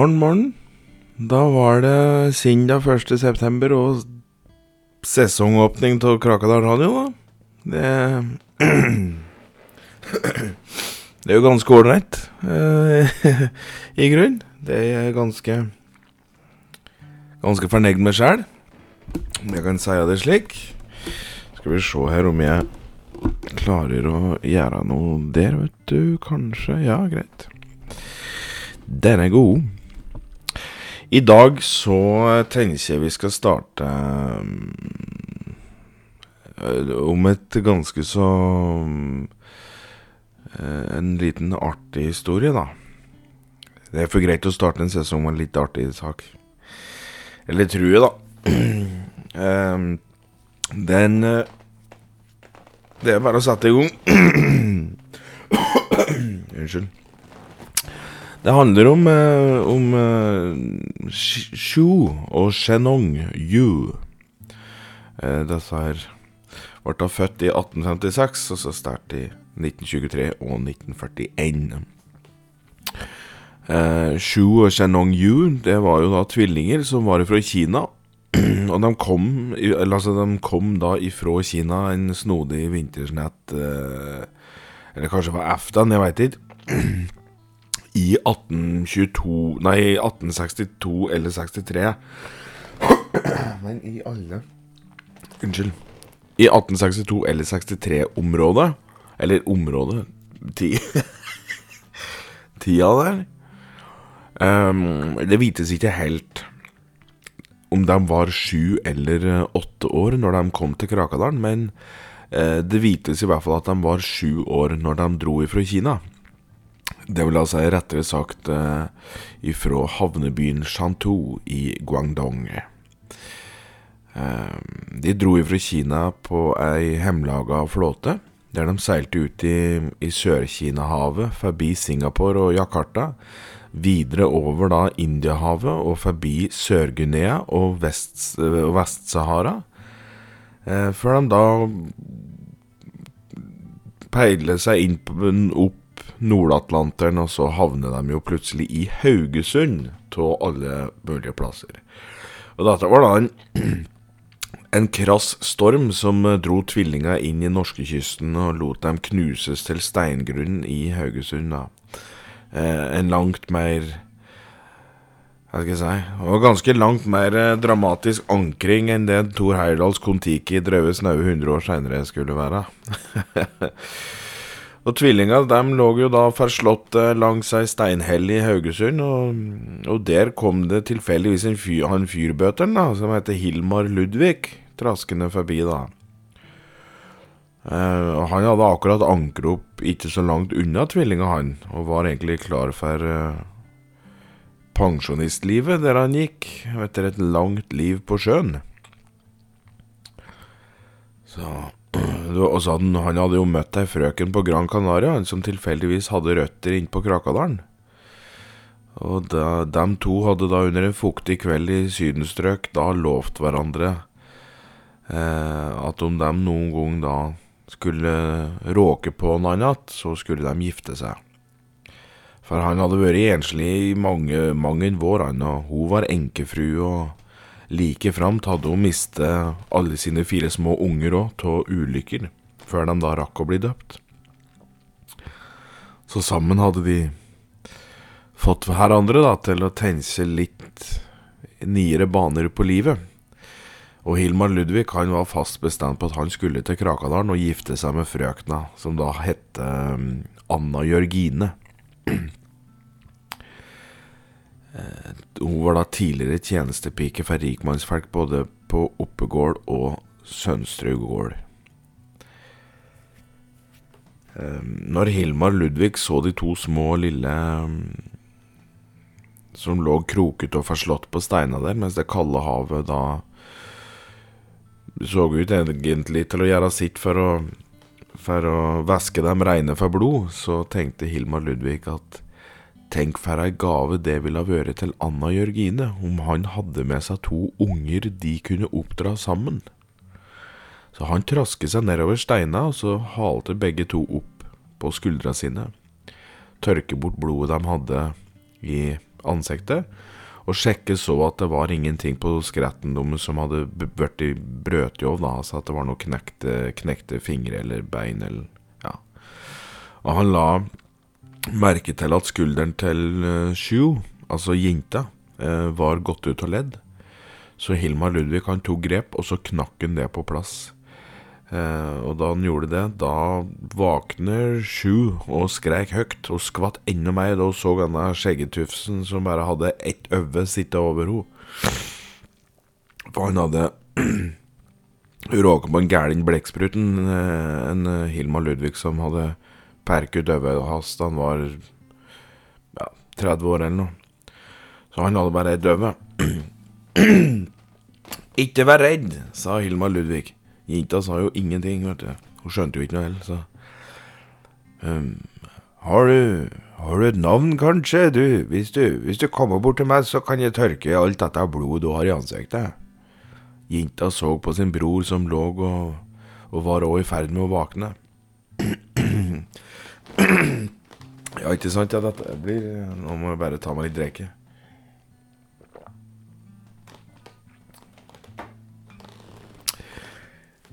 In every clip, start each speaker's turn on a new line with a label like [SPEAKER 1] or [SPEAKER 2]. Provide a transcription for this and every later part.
[SPEAKER 1] Morgen, morgen. Da var det søndag 1. september og sesongåpning av Krakadal radio, da. Det Det er jo ganske ålreit, eh, i grunn. Det er jeg ganske Ganske fornøyd med sjæl, om jeg kan si det slik. Skal vi se her om jeg klarer å gjøre noe der, vet du. Kanskje. Ja, greit. Den er god. I dag så tenker jeg vi skal starte eh, om et ganske så eh, En liten artig historie, da. Det er for greit å starte en sesong med en litt artig sak. Eller tror jeg, da. Eh, Den eh, Det er bare å sette i gang. Unnskyld. Det handler om, eh, om eh, Sh- Shu og Shenong Yu. Eh, disse her ble da født i 1856, og så sterkt i 1923 og 1941. Eh, Shu og Shenong Yu det var jo da tvillinger som var fra Kina. Og de kom, altså de kom da ifra Kina en snodig vintersnett eh, Eller kanskje det var aftan, jeg veit ikke. I 1822 Nei, 1862 eller 63. Men i alle Unnskyld. I 1862 eller 63-området, eller området ti, Tida der um, Det vites ikke helt om de var sju eller eh, åtte år når de kom til Krakadalen, men eh, det vites i hvert fall at de var sju år når de dro ifra Kina. Det vil altså rettere sagt eh, ifra havnebyen Shantou i Guangdong. Eh, de dro ifra Kina på ei hjemmelaga flåte, der de seilte ut i, i Sør-Kina-havet, forbi Singapore og Jakarta, videre over da Indiahavet og forbi Sør-Guinea og og Vest-Sahara, eh, før de da peilet seg inn opp Nord-Atlanteren, og så havner de jo plutselig i Haugesund av alle mulige plasser. Og dette var da en, en krass storm som dro tvillinga inn i norskekysten og lot dem knuses til steingrunn i Haugesund. da. Eh, en langt mer Hva skal jeg si Og ganske langt mer eh, dramatisk ankring enn det Thor Heyerdahls Kon-Tiki drøve snaue 100 år seinere skulle være. Og tvillinga dem lå jo da forslått eh, langs ei steinhell i Haugesund, og, og der kom det tilfeldigvis en fyr, han fyrbøteren da, som heter Hilmar Ludvig, traskende forbi da. Og han hadde akkurat ankret opp ikke så langt unna tvillinga han, og var egentlig klar for eh, pensjonistlivet der han gikk, etter et langt liv på sjøen. Så og så hadde han, han hadde jo møtt ei frøken på Gran Canaria, han som tilfeldigvis hadde røtter inn på Krakadalen. Og da, dem to hadde da under en fuktig kveld i sydenstrøk da lovt hverandre eh, at om dem noen gang da skulle råke på noe annet, så skulle de gifte seg. For han hadde vært enslig i mange, mange vår, han, og hun var enkefru, og like framt hadde hun mistet alle sine fire små unger òg, av ulykker, før de da rakk å bli døpt. Så sammen hadde de fått hverandre da, til å tenke litt nyere baner på livet. Og Hilmar Ludvig han var fast bestemt på at han skulle til Krakadalen og gifte seg med frøkna, som da hette um, Anna Jørgine. Eh, Hun var da tidligere tjenestepike for rikmannsfolk både på Oppegård og Sønsterud gård. Eh, Når Hilmar Ludvig så de to små, lille um, som lå kroket og forslått på steina der, mens det kalde havet da så ut egentlig til å gjøre sitt for å, for å væske dem reine for blod, så tenkte Hilmar Ludvig at tenk for ei gave det ville ha vært til Anna Jørgine om han hadde med seg to unger de kunne oppdra sammen. Så han trasket seg nedover steina, og så halte begge to opp på skuldra sine, tørke bort blodet de hadde i ansiktet, og sjekket så at det var ingenting på skretten deres som hadde blitt brøt av, da, altså at det var noe knekte, knekte fingre eller bein eller ja. Og han la merke til at skulderen til uh, Sju, altså jenta, uh, var gått ut av ledd. Så Hilmar Ludvig han tok grep, og så knakk han det på plass. Eh, og da han gjorde det, da våkner Sju og skreik høyt og skvatt enda mer da hun så denne skjeggetufsen som bare hadde ett øye sitte over henne. For han hadde råket på en gæren blekksprut, en, en Hilmar Ludvig som hadde ut hans han var ja, 30 år eller noe. Så han hadde bare ett øye. Ikke vær redd, sa Hilmar Ludvig. Jenta sa jo ingenting, vet du. Hun skjønte jo ikke noe heller, så um, har, du, har du et navn, kanskje, du? Hvis, du? hvis du kommer bort til meg, så kan jeg tørke alt dette blodet du har i ansiktet. Jenta så på sin bror som lå og, og var òg i ferd med å våkne. ja, ikke sant? Ja, dette blir Nå må jeg bare ta meg litt dreke.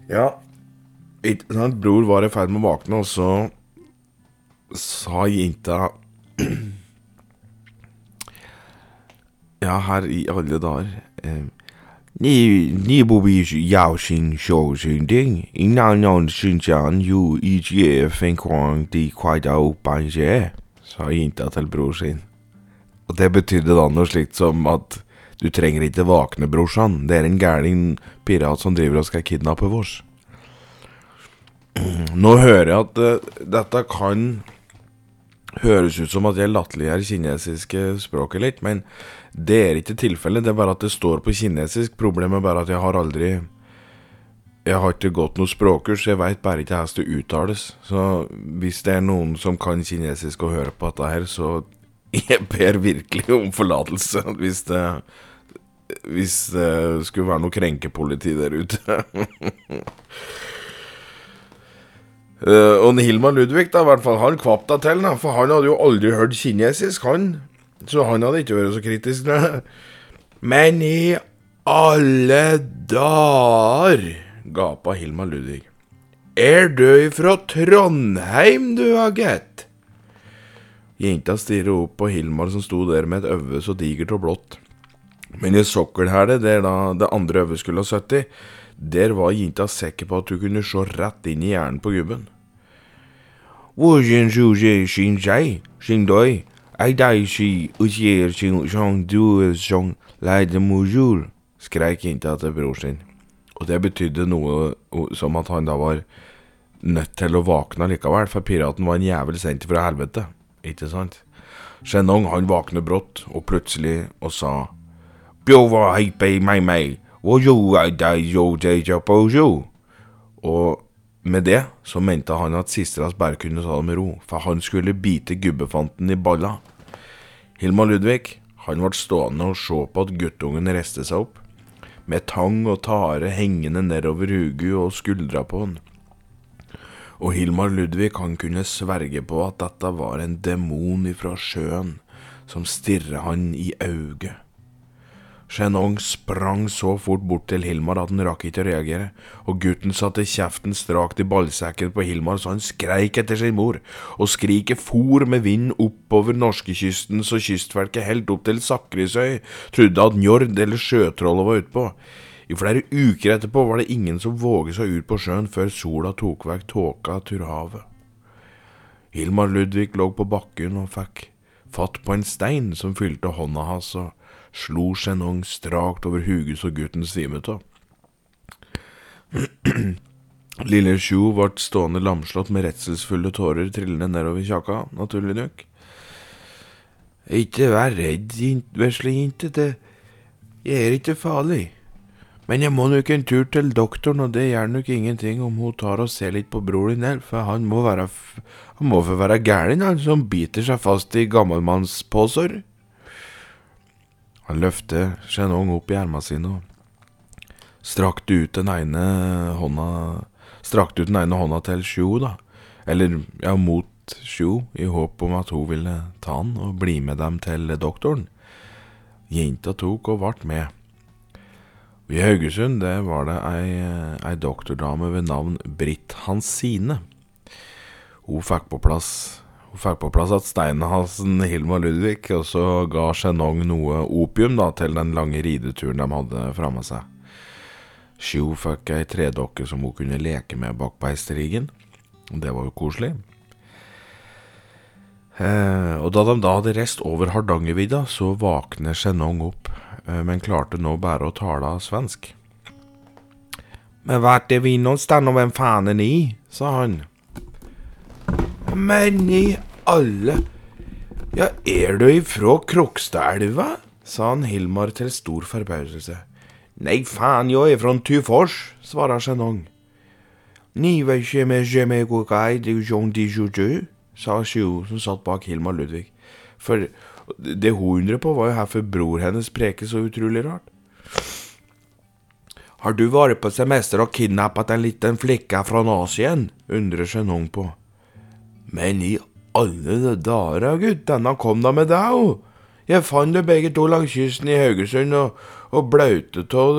[SPEAKER 1] Ja, ikke sant. Bror var i ferd med å våkne, og så sa jenta Ja, her i alle dager eh, shou xin ding. Ina non xin jian yu i jie fen kwang di kwai dao ban jie, sa jenta til bror sin. Og det betydde da noe slikt som at du trenger ikke våkne, brorsan. Det er en gæren pirat som driver og skal kidnappe oss. Nå hører jeg at uh, dette kan høres ut som at jeg latterliggjør kinesiske språket litt, men det er ikke tilfellet. Det er bare at det står på kinesisk. Problemet er bare at jeg har aldri Jeg har ikke gått noe språkkurs, jeg veit bare ikke hvordan det uttales. Så hvis det er noen som kan kinesisk og hører på dette her, så jeg ber virkelig om forlatelse hvis det hvis det skulle være noe krenkepoliti der ute. uh, og Hilmar Ludvig, da, hvert fall, han kvapp da til, da, for han hadde jo aldri hørt kinesisk, han. Så han hadde ikke vært så kritisk. Da. Men i alle dager, gapa Hilmar Ludvig. Er du fra Trondheim, du, Agett? Jenta stirrer opp på Hilmar som sto der med et øye så digert og blått. Men i sokkelhælet, der da det andre øyet skulle ha sittet, der var jenta sikker på at hun kunne se rett inn i hjernen på gubben. skreik jenta til bror sin, og det betydde noe som at han da var nødt til å våkne likevel, for piraten var en jævel sendt fra helvete, ikke sant? Shenong han våkner brått, og plutselig, og sa og med det så mente han at sisteras bare kunne ta det med ro, for han skulle bite gubbefanten i balla. Hilmar Ludvig han ble stående og se på at guttungen reiste seg opp, med tang og tare hengende nedover huget og skuldra på han. Og Hilmar Ludvig han kunne sverge på at dette var en demon ifra sjøen som stirret han i auget. Shenong sprang så fort bort til Hilmar at han rakk ikke å reagere, og gutten satte kjeften strakt i ballsekken på Hilmar så han skreik etter sin mor, og skriket for med vind oppover norskekysten så kystfolket helt opp til Sakrisøy trodde at Njord eller sjøtrollet var utpå. I flere uker etterpå var det ingen som våget seg ut på sjøen før sola tok vekk tåka til havet. Hilmar Ludvig lå på bakken og fikk fatt på en stein som fylte hånda hans, og slo Chenong strakt over huget så gutten svimet av. Lille Sju ble stående lamslått med redselsfulle tårer trillende nedover kjaka, naturlig nok. Ikke vær redd, vesle jente, det er ikke farlig. Men jeg må nok en tur til doktoren, og det gjør nok ingenting om hun tar og ser litt på bror din her, for han må være han må få være gæren, han som biter seg fast i gammelmannspåsår. Han løfte Chenong opp i erma sine og strakte ut den ene hånda Strakte ut den ene hånda til Sjo, da. Eller, ja, mot Sjo, i håp om at hun ville ta han og bli med dem til doktoren. Jenta tok og ble med. I Haugesund det var det ei, ei doktordame ved navn Britt Hansine. Hun fikk på plass fikk på plass at Steinhalsen Hilma Ludvig og så ga Chenong noe opium da til den lange rideturen de hadde framme seg. Sjo fikk ei tredokke som hun kunne leke med bak beisterigen. Det var jo koselig. Eh, og da de da hadde reist over Hardangervidda, så våkner Chenong opp Eh, men klarte nå bare å tale svensk. Men vart det vi någonstans och vem fan är ni? sa han. Men i alle Ja, er du ifra Krokstadelva? sa han Hilmar til stor forbauselse. Nei, faen, jeg er fra Tufors, svarer Chenong. Ni sa Sjo, som satt bak Hilmar Ludvig. For det hun undrer på, var jo hvorfor bror hennes preker så utrolig rart. Har du vært på semester og kidnappet en liten flikke fra Asien? undrer Chenong på. Men i alle dager, gutt, denne kom da med deg, jo. Jeg fant det begge to langs kysten i Haugesund, og, og blaute av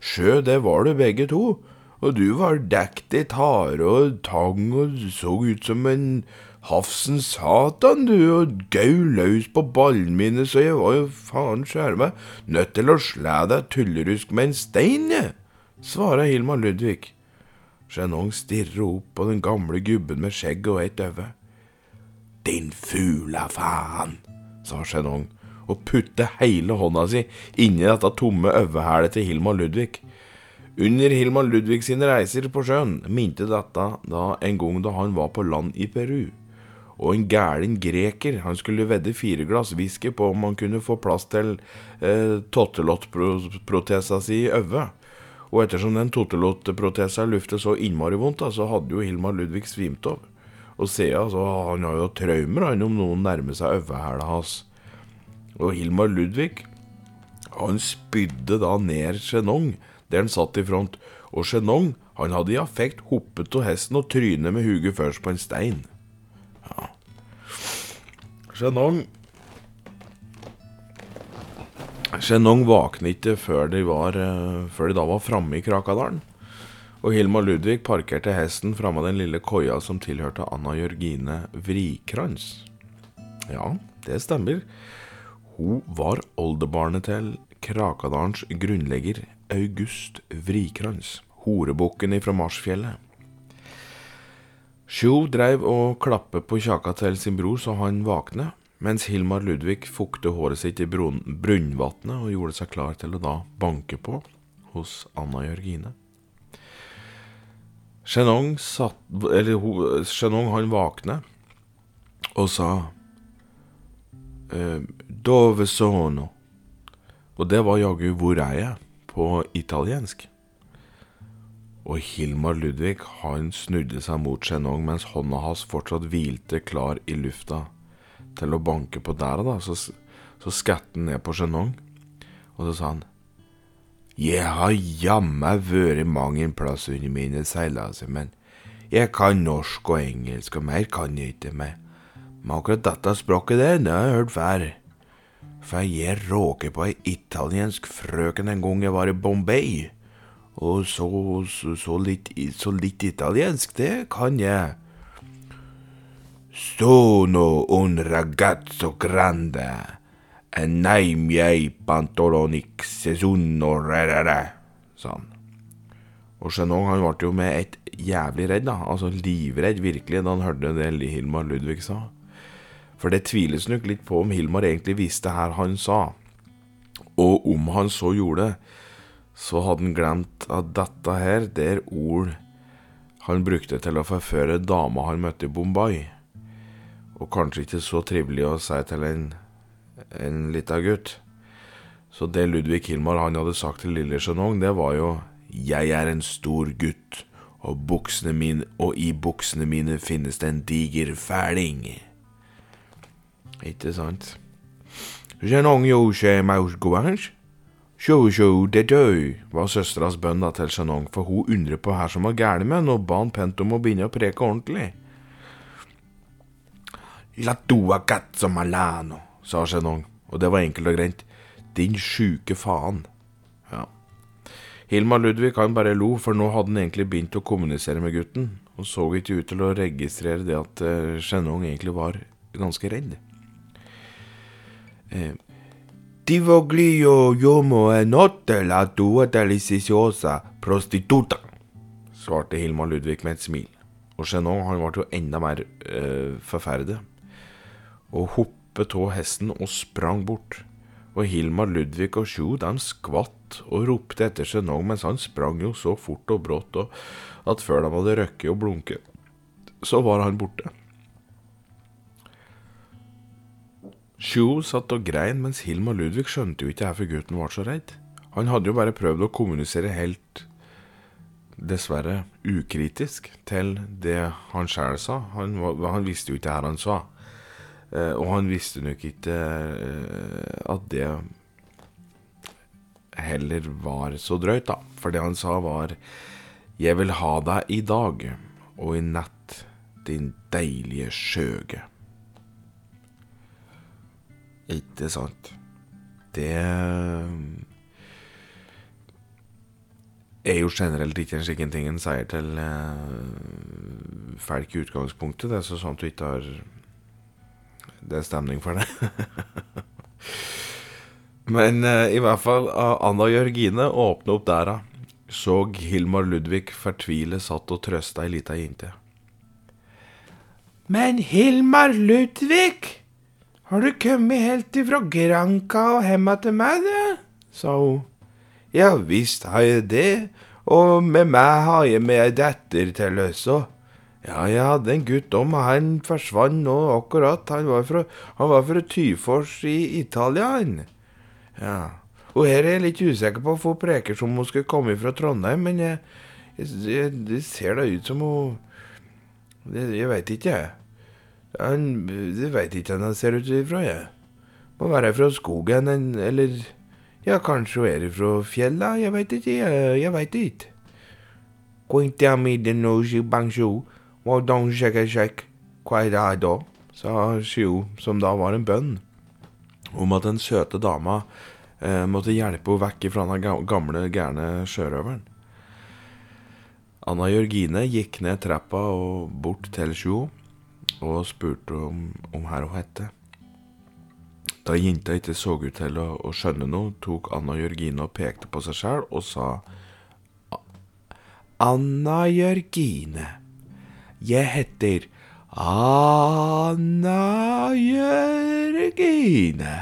[SPEAKER 1] sjø, det var du begge to. Og du var dekt i tare og tang og så ut som en Hafsen satan, du, og gau løs på ballene mine, så jeg var jo faen skjære meg nødt til å slæ deg tullerusk med en stein, jeg, svarer Hilma Ludvig. Genong stirrer opp på den gamle gubben med skjegg og ett øye. Din fula faen, sa Chenong og putte hele hånda si inni dette tomme øvehælet til Hilma Ludvig. Under Hilma Ludvig sine reiser på sjøen minte dette da en gang da han var på land i Peru og en gæren greker. Han skulle vedde fire glass whisky på om han kunne få plass til eh, tottelottprotesa si i øvet. Og ettersom den tottelottprotesa luftet så innmari vondt, så hadde jo Hilmar Ludvig svimt av. Og Sea, altså, han har jo traumer han om noen nærmer seg øyehæla hans. Og Hilmar Ludvig, han spydde da ned Chenong, der han satt i front. Og Chenong, han hadde i affekt hoppet av hesten og trynet med huget først på en stein. Ja. Chenong Chenong våknet ikke før de, var, eh, før de da var framme i Krakadalen. Og Hilma Ludvig parkerte hesten framme den lille koia som tilhørte Anna Jørgine Vrikrans. Ja, det stemmer. Hun var oldebarnet til Krakadalens grunnlegger August Vrikrans, horebukken ifra Marsfjellet. Sjo dreiv og klappet på kjaka til sin bror så han våkne, mens Hilmar Ludvig fukte håret sitt i brunnvatnet og gjorde seg klar til å da banke på hos Anna Jørgine. Chenong, satt, eller, Chenong han våkne og sa eh, Dove sono. Og det var jaggu 'hvor er jeg?' på italiensk. Og Hilmar Ludvig han snudde seg mot Chenong mens hånda hans fortsatt hvilte klar i lufta til å banke på der, da. Så, så skatte han ned på Chenong, og så sa han Jeg har jammen vært mange plass under mine seilaser, men jeg kan norsk og engelsk, og mer kan jeg ikke. med. Men akkurat dette språket der, det har jeg hørt før. For jeg råket på ei italiensk frøken en gang jeg var i Bombay. Og så, så, så, litt, så litt italiensk, det kan jeg. Sono un ragazzo grande, e jeg pantolonik sesunno sa han. Og Chenong han ble jo med et jævlig redd, da, altså livredd virkelig, da han hørte det Hilmar Ludvig sa. For det tviles nok litt på om Hilmar egentlig visste her han sa, og om han så gjorde det så hadde han glemt at dette her, det er ord han brukte til å forføre dama han møtte i Bombay. Og kanskje ikke så trivelig å si til en, en lita gutt. Så det Ludvig Hilmar han hadde sagt til lille Chenong, det var jo 'Jeg er en stor gutt, og, buksene mine, og i buksene mine finnes det en diger fæling'. Ikke sant? Chenong gjorde seg mausgoange. Sjå, sjå, det døy, var søsteras bønn til Chenong, for hun undret på her som var galt med henne, og ba han pent om å begynne å preke ordentlig. La tua cazzo malano, sa Chenong, og det var enkelt og greit. Din sjuke faen. Ja. Hilma Ludvig han bare lo, for nå hadde han egentlig begynt å kommunisere med gutten, og så ikke ut til å registrere det at Chenong egentlig var ganske redd. Eh, prostituta, svarte Hilma Ludvig med et smil, og Shenong han ble jo enda mer uh, forferdet, og hoppet av hesten og sprang bort og Hilmar Ludvig og Sjo de skvatt og ropte etter seg nå, mens han sprang jo så fort og brått og at før de hadde røkket og blunket, så var han borte. Sjo satt og grein mens Hilmar Ludvig skjønte jo ikke hvorfor gutten var så redd. Han hadde jo bare prøvd å kommunisere helt, dessverre, ukritisk til det han sjæl sa. Han, han visste jo ikke her han sa. Eh, og han visste nok ikke eh, at det heller var så drøyt, da. For det han sa, var 'Jeg vil ha deg i dag og i natt, din deilige skjøge'. Ikke sant? Det er jo generelt ikke en slik ting en sier til eh, folk i utgangspunktet. Det er sånn at du ikke har det er stemning for det. Men uh, i hvert fall, uh, Anna Jørgine åpna opp døra. Så Hilmar Ludvig fortvile satt og trøsta ei lita jente. Men Hilmar Ludvig, har du kommet helt ifra Granka og hjem til meg, du? sa hun. Ja visst har jeg det, og med meg har jeg med ei datter til også. Ja, jeg hadde en gutt om, og han forsvant nå akkurat. Han var fra, han var fra Tyfors i Italia, han. Ja. Og her er jeg litt usikker på, å få preker som hun skulle komme fra Trondheim, men jeg, jeg, det ser da ut som hun det, Jeg veit ikke, jeg. Han, det veit ikke han ser ut ifra, jeg. Må være fra skogen, eller Ja, kanskje hun er fra fjella, jeg veit ikke, jeg, jeg veit ikke. Quite I da, sa Shio, som da var en bønn, om at den søte dama eh, måtte hjelpe henne vekk fra den gamle, gærne sjørøveren. Anna Jørgine gikk ned trappa og bort til Shio og spurte om, om her hun hette. Da jenta ikke så ut til å, å skjønne noe, tok Anna Jørgine og pekte på seg sjøl og sa Anna Jørgine. Jeg heter Anna Jørgine.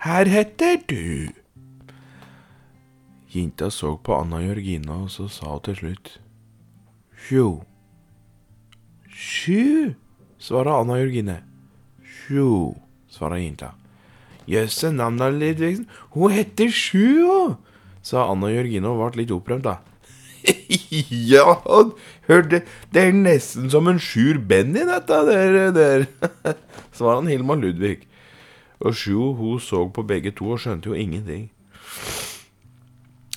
[SPEAKER 1] Her heter du. Jenta så på Anna Jørgine, og så sa hun til slutt Sju. Sju, svarer Anna Jørgine. Sju, svarer jenta. Jøsse navn, Ludvigsen. Hun heter Sju, sa Anna Jørgine og ble litt opprømt, da. ja, hør det, det er nesten som en sjur Benny, dette der. der. Så var han Hilmar Ludvig. Og Sjo hun så på begge to og skjønte jo ingenting.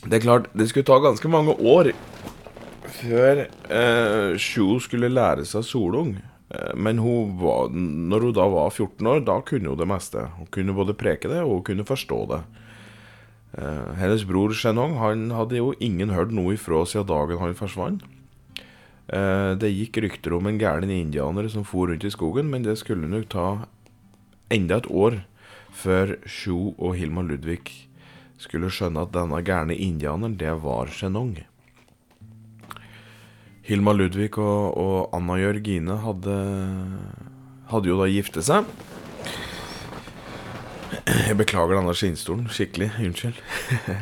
[SPEAKER 1] Det er klart, det skulle ta ganske mange år før eh, Sjo skulle lære seg solung. Eh, men hun var, når hun da var 14 år, da kunne hun det meste. Hun kunne både preke det, og hun kunne forstå det. Uh, hennes bror Shenong han hadde jo ingen hørt noe ifra siden dagen han forsvant. Uh, det gikk rykter om en gæren indianer som for rundt i skogen, men det skulle nok ta enda et år før Sjo og Hilma Ludvig skulle skjønne at denne gærne indianeren, det var Shenong. Hilma Ludvig og, og Anna Jørgine hadde, hadde jo da giftet seg. Jeg beklager denne skinnstolen skikkelig. Unnskyld.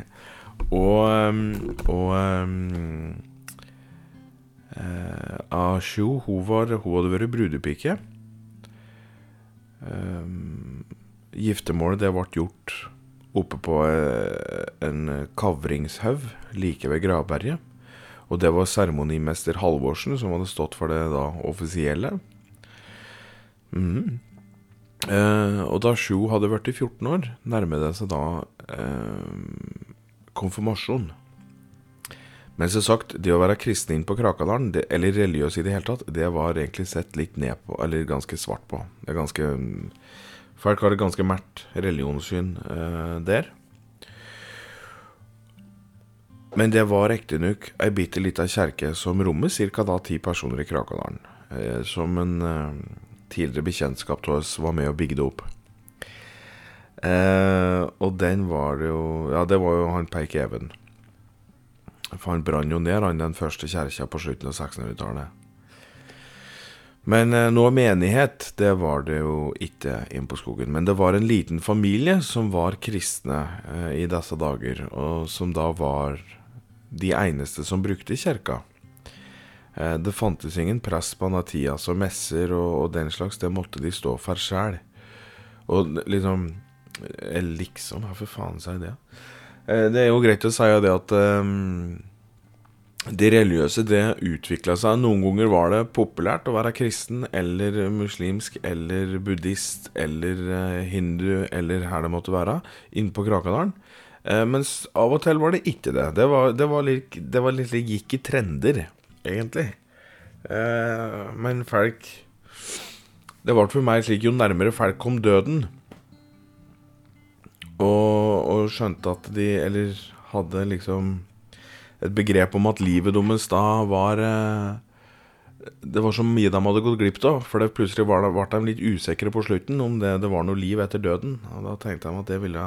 [SPEAKER 1] og um, og um, uh, Ashu, hun, var, hun hadde vært brudepike. Um, giftermålet det ble gjort oppe på uh, en kavringshaug like ved gravberget. Og det var seremonimester Halvorsen som hadde stått for det da offisielle. Mm. Uh, og da Sjo hadde vært i 14 år, nærmer det seg da eh, konfirmasjon. Men som sagt, det å være kristen inn på Krakadalen, eller religiøs i det hele tatt, det var egentlig sett litt ned på, eller ganske svart på. Det er ganske Folk har et ganske mært religionssyn eh, der. Men det var riktignok ei bitte lita kjerke som rommer ca. ti personer i Krakadalen. Eh, som en eh, tidligere bekjentskap av oss var med og bygde opp. Eh, og den var det jo Ja, det var jo han Peik Even. For han brant jo ned han den første kjerka på slutten av 1600-tallet. Men eh, noe menighet, det var det jo ikke inn på skogen. Men det var en liten familie som var kristne eh, i disse dager, og som da var de eneste som brukte kirka. Eh, det fantes ingen prest på tida, så messer og, og, den slags, det måtte de stå for sjæl. Og liksom eh, Liksom, hva for faen sier det? Eh, det er jo greit å si det at um, det religiøse det utvikla seg. Noen ganger var det populært å være kristen eller muslimsk eller buddhist eller hindu eller her det måtte være, inne på Krakadalen. Eh, mens av og til var det ikke det. Det var, det var, litt, det var litt, gikk i trender, egentlig. Eh, men folk Det ble for meg slik jo nærmere folk kom døden, og, og skjønte at de Eller hadde liksom et begrep om at livet deres da var eh, Det var så mye de hadde gått glipp av. For plutselig ble de litt usikre på slutten om det, det var noe liv etter døden. Og da tenkte de at det ville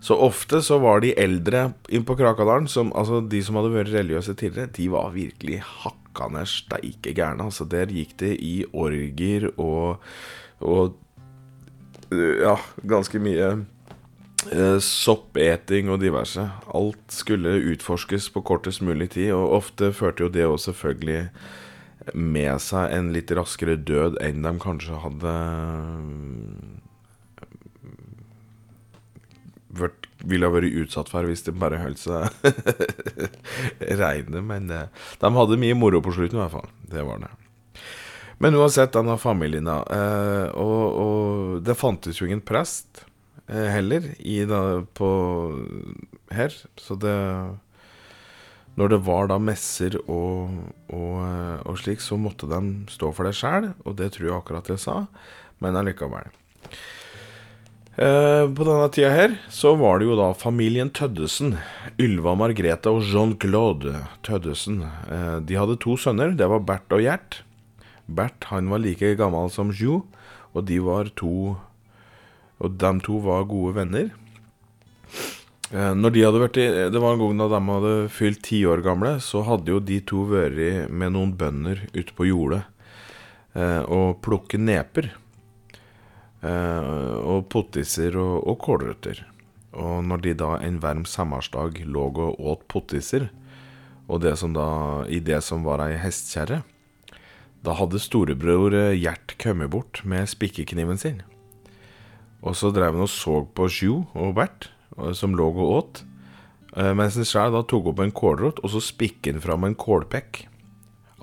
[SPEAKER 1] Så ofte så var de eldre inn på Krakadalen, som, altså de som hadde vært religiøse tidligere, de var virkelig hakkande steike gærne. Altså der gikk det i orger og, og Ja, ganske mye Eh, soppeting og diverse. Alt skulle utforskes på kortest mulig tid, og ofte førte jo det også selvfølgelig med seg en litt raskere død enn de kanskje hadde vært, ville vært utsatt for hvis de bare holdt seg reine. Men eh, de hadde mye moro på slutten, i hvert fall. Det var det. Men uansett, denne familien, da. Eh, og, og det fantes jo ingen prest. Eh, heller i da, på her. Så det Når det var da messer og, og, og slik, så måtte de stå for det sjæl, og det tror jeg akkurat jeg sa, men allikevel. Eh, på denne tida her så var det jo da familien Tøddesen. Ylva Margrethe og Jean-Claude Tøddesen. Eh, de hadde to sønner. Det var Bert og Gjert. Bert han var like gammel som Jo, og de var to og de to var gode venner. Eh, når de hadde vært i, Det var en gang da de hadde fylt ti år gamle, så hadde jo de to vært med noen bønder ute på jordet og plukket neper. Eh, og pottiser og, og kålrøtter. Og når de da en varm sommersdag lå og åt pottiser, og det som da, i det som var ei hestkjerre, da hadde storebror Gjert kommet bort med spikkekniven sin. Og så drev han og så på Sjo og Bert, som lå og åt. Eh, mens han da tok opp en kålrot, og så spikket han fram en kålpekk.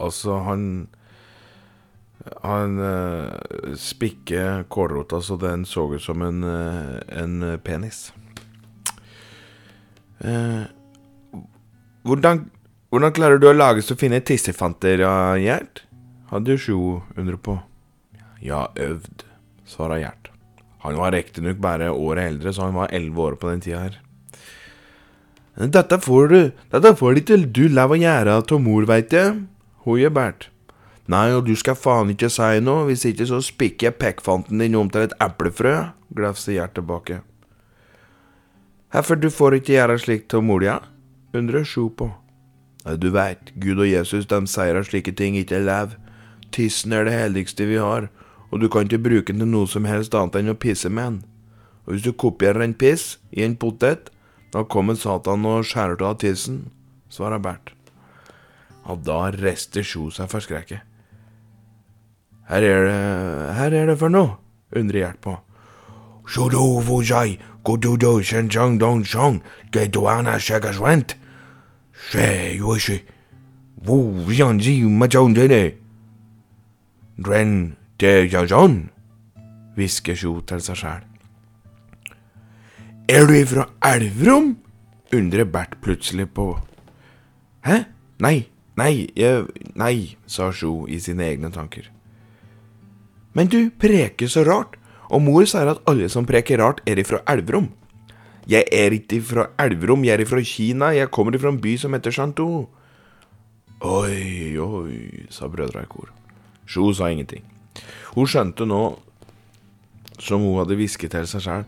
[SPEAKER 1] Altså, han Han uh, spikker kålrota så den så ut som en, uh, en penis. Uh, hvordan, hvordan, klarer du å lage så fine tissefanter, Gjert? Hadde Sjo undret på. Ja, øvd, svarer Gjert. Han var riktignok bare året eldre, så han var elleve år på den tida her. Dette får du Dette får ikke du lov å gjøre av mor, veit jeg, hoier Bert. Nei, og du skal faen ikke si noe, hvis ikke så spikker jeg pekkfanten din om til et eplefrø, glefser Gjert tilbake. Hvorfor du får ikke gjøre slikt til mor, undrer Sjo på. Nei, Du veit, Gud og Jesus, de sier at slike ting ikke er lev. Tissen er det helligste vi har, og du kan ikke bruke den til noe som helst annet enn å pisse med den. Og hvis du kopierer en piss i en potet, da kommer Satan og skjærer av tissen, svarer Bert. Og da rister Sjo seg for skrekket. Her er det Her er det for noe? undrer Gjert på. Hvisker Sjo til seg sjæl. Er du ifra Elverum? undrer Bert plutselig på. Hæ? Nei, nei, jeg, nei, sa Sjo i sine egne tanker. Men du preker så rart, Og mor sier at alle som preker rart, er ifra Elverum. Jeg er ikke fra Elverum, jeg er ifra Kina, jeg kommer ifra en by som heter Shantou. Oi, oi, sa brødra i kor. Sjo sa ingenting. Hun skjønte nå, som hun hadde hvisket til seg sjøl,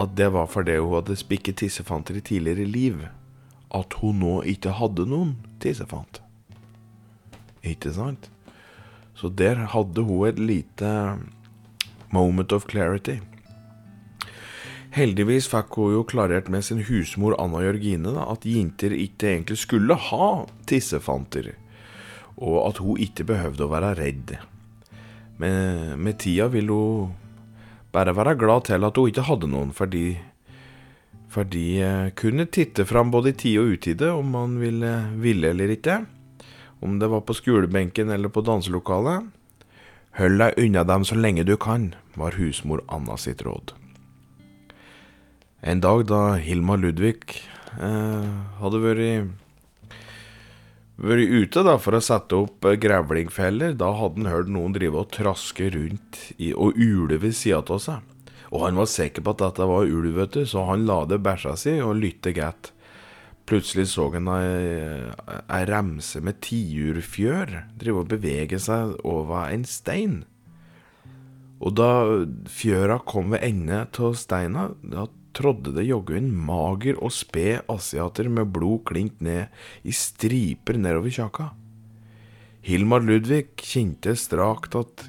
[SPEAKER 1] at det var fordi hun hadde spikket tissefanter i tidligere liv, at hun nå ikke hadde noen tissefant. Ikke sant? Så der hadde hun et lite moment of clarity. Heldigvis fikk hun jo klarert med sin husmor Anna Jørgine da, at jenter ikke egentlig skulle ha tissefanter, og at hun ikke behøvde å være redd. Men med tida vil hun bare være glad til at hun ikke hadde noen, fordi for de eh, kunne titte fram både i tide og utide om man ville, ville eller ikke. Om det var på skolebenken eller på danselokalet. Hold deg unna dem så lenge du kan, var husmor Anna sitt råd. En dag da Hilma Ludvig eh, hadde vært, vært ute da for å sette opp eh, grevlingfeller, da hadde han hørt noen drive og traske rundt i, og ule ved sida av seg. Og han var sikker på at dette var ulv, så han la det bæsja si og lytte godt. Plutselig så han ei, ei remse med tiurfjør drive og bevege seg over en stein. Og da fjøra kom ved enden av steina, da trådde det jaggu en mager og sped asiater med blod klinkt ned i striper nedover kjaka. Hilmar Ludvig kjente strakt at,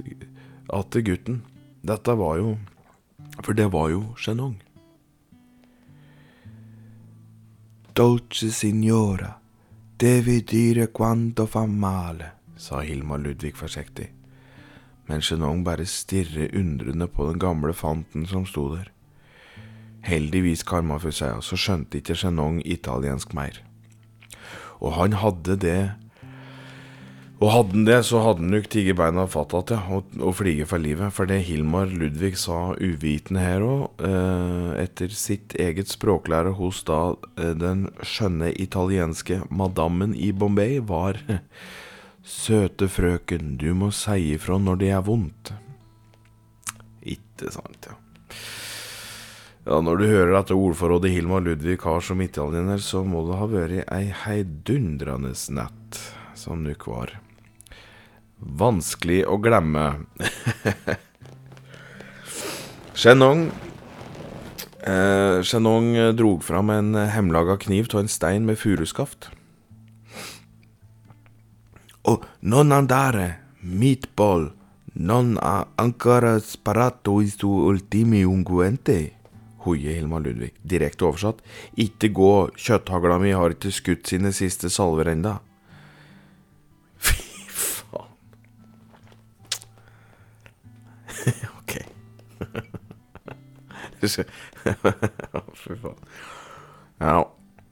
[SPEAKER 1] at gutten. Dette var jo For det var jo Shenong. Dolce signora, devi dire quanto fa male, sa Hilma Ludvig forsiktig, men Genong bare stirret undrende på den gamle fanten som sto der. Heldigvis karma for så skjønte ikke Genong italiensk mer. Og han hadde det Og hadde han det, så hadde han nok tigget beina fatt att ja, og, og for livet. For det Hilmar Ludvig sa uvitende her òg, eh, etter sitt eget språklære hos da eh, den skjønne italienske madammen i Bombay, var Søte frøken, du må si ifra når det er vondt. Ikke sant, ja. Ja, Når du hører dette ordforrådet Hilmar Ludvig har som italiener, så må det ha vært ei heidundrende nett som nok var. Vanskelig å glemme. Chenong eh, Shenong drog fram en hemmelaga kniv av en stein med furuskaft. Og non andare, meatball, non ancora sparato isto ultimi unguente hoie Hilmar Ludvig. Direkte oversatt. Ikke gå, kjøtthagla mi har ikke skutt sine siste salver enda. Fy faen. Ja.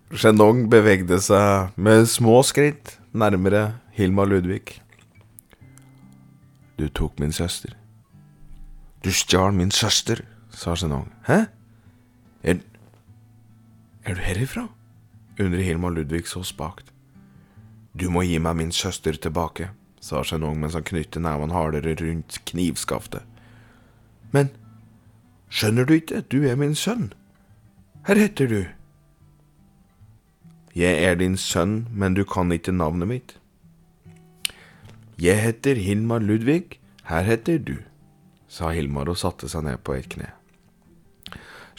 [SPEAKER 1] Shenong bevegde seg med små skritt nærmere Hilma Ludvig. Du tok min søster. Du stjal min søster, sa Genong. Hæ? Er, er du herifra? undrer Hilma Ludvig så spakt. Du må gi meg min søster tilbake, sa Genong mens han knyttet nevene hardere rundt knivskaftet. Men skjønner du ikke, du er min sønn. Her heter du. Jeg er din sønn, men du kan ikke navnet mitt. Jeg heter Hilmar Ludvig, her heter du, sa Hilmar og satte seg ned på et kne.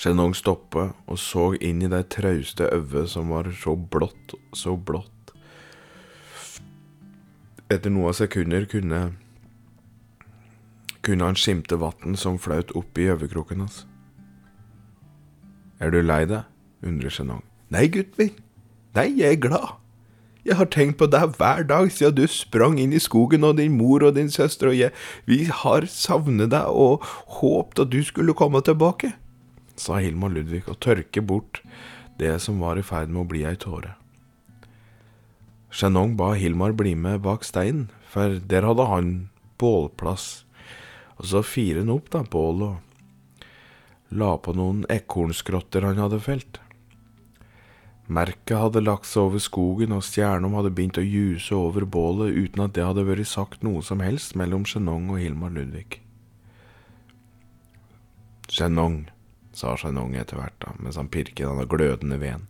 [SPEAKER 1] Chenong stoppet og så inn i det trauste øyet som var så blått, så blått. Etter noen sekunder kunne kunne han skimte vann som flaut opp i øyekroken hans. Er du lei deg? undrer Shenong. Nei, gutten min. Nei, jeg er glad. Jeg har tenkt på deg hver dag siden du sprang inn i skogen, og din mor og din søster og jeg, vi har savnet deg og håpet at du skulle komme tilbake sa Hilmar Ludvig og tørke bort det som var i ferd med å bli ei tåre. Shenong ba Hilmar bli med bak steinen, for der hadde han bålplass. Og så firer han opp da bålet og la på noen ekornskrotter han hadde felt. Merket hadde lagt seg over skogen, og stjernene hadde begynt å juse over bålet uten at det hadde vært sagt noe som helst mellom Chenong og Hilmar Ludvig. Chenong, sa Chenong etter hvert, da, mens han pirket denne glødende veden.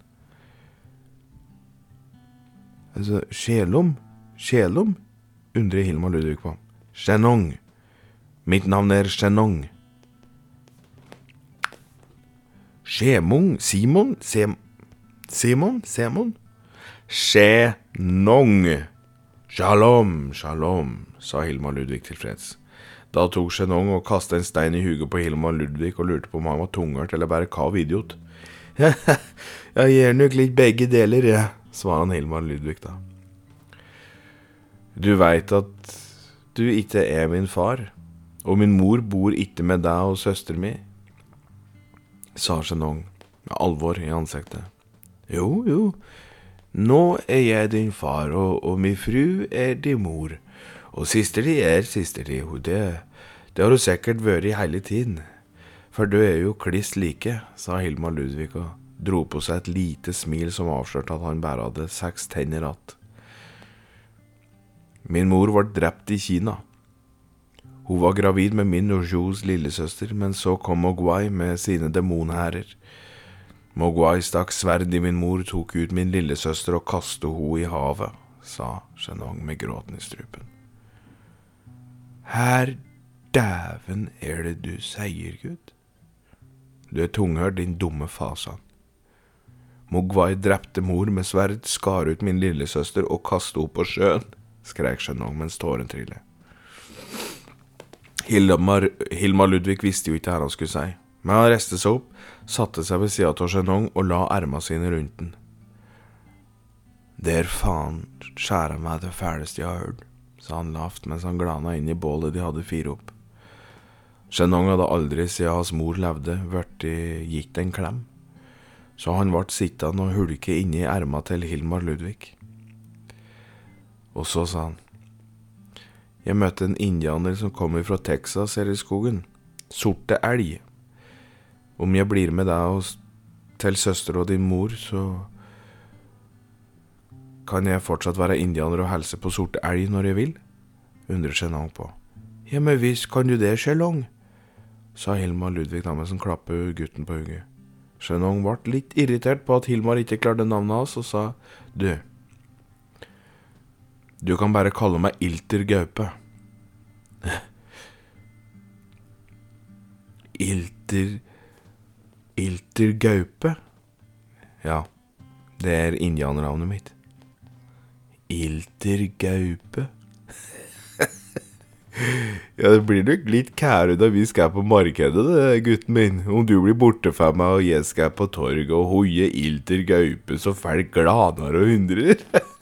[SPEAKER 1] Altså, Sjelom? Sjelom? undrer Hilmar Ludvig på. Shenong. Mitt navn er Chenong. Skjemung? Simon? Sem... Simon? Semon? Shenong. Shalom, shalom, sa Hilmar Ludvig tilfreds. Da tok Chenong og kastet en stein i huget på Hilmar Ludvig og lurte på om han var tungert eller bare kav idiot. jeg gjør nok litt begge deler, jeg, svarer han Hilmar Ludvig da. Du veit at du ikke er min far, og min mor bor ikke med deg og søsteren mi, sa Shenong med alvor i ansiktet. Jo, jo, nå er jeg din far, og, og min fru er din mor, og sister di er sister di, det, det har hun sikkert vært i hele tiden. For du er jo kliss like, sa Hilmar Ludvig og dro på seg et lite smil som avslørte at han bare hadde seks tenner igjen. Min mor ble drept i Kina. Hun var gravid med min og Jus lillesøster, men så kom Mogwai med sine demonhærer. Mogwai stakk sverd i min mor, tok ut min lillesøster og kastet henne i havet, sa Chenong med gråten i strupen. Her dæven er det du sier, gutt? Du er tunghørt, din dumme fasan. Mogwai drepte mor med sverd, skar ut min lillesøster og kastet henne på sjøen, skrek Chenong mens tåren trillet. Hilmar, Hilmar Ludvig visste jo ikke hva han skulle si, men han reiste seg opp, satte seg ved sida av Shenong og la erma sine rundt den. Det er faen skjæra meg det fæleste jeg har hørt, sa han lavt mens han glana inn i bålet de hadde fyrt opp. Shenong hadde aldri siden hans mor levde, blitt gitt en klem, så han ble sittende og hulke inni erma til Hilmar Ludvig. Og så sa han. Jeg møtte en indianer som kommer fra Texas her i skogen. Sorte elg. Om jeg blir med deg og til søster og din mor, så kan jeg fortsatt være indianer og helse på sorte elg når jeg vil? undrer Shenong på. Ja, men visst kan du det, Shelong, sa Hilmar Ludvig da mens klappet gutten på hugget. Shenong ble litt irritert på at Hilmar ikke klarte navnet hans, og sa du, du kan bare kalle meg Ilter Gaupe. Ilter Ilter Gaupe? Ja, det er indianernavnet mitt. Ilter Gaupe? ja, det blir nok litt kære da vi skal på markedet, det, gutten min. Om du blir borte fra meg og jeg skal på torget og hoie Ilter Gaupe så fælt glaner og undrer.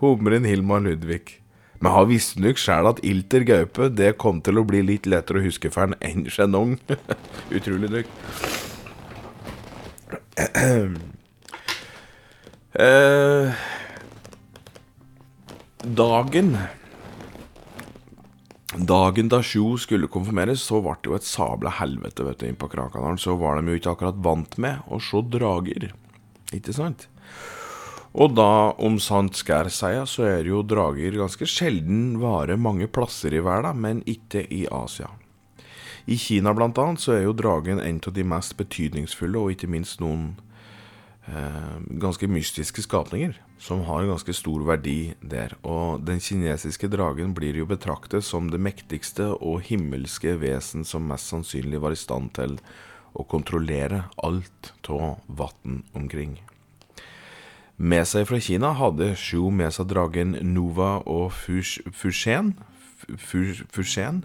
[SPEAKER 1] Humren Hilmar Ludvig. Men han visste nok sjæl at Ilter Gaupe det kom til å bli litt lettere å huske for han enn Shenong. Utrolig nok. eh, dagen Dagen da Sjo skulle konfirmeres, så ble det jo et sabla helvete vet du, inn på Krakadalen. Så var de jo ikke akkurat vant med å se drager. Ikke sant? Og da, om sant skal sies, så er jo drager ganske sjelden vare mange plasser i verden, men ikke i Asia. I Kina blant annet så er jo dragen en av de mest betydningsfulle, og ikke minst noen eh, ganske mystiske skapninger, som har ganske stor verdi der. Og den kinesiske dragen blir jo betraktet som det mektigste og himmelske vesen som mest sannsynlig var i stand til å kontrollere alt av vann omkring. Med seg fra Kina hadde Shu med seg dragen Nova og Fushen. Fushen.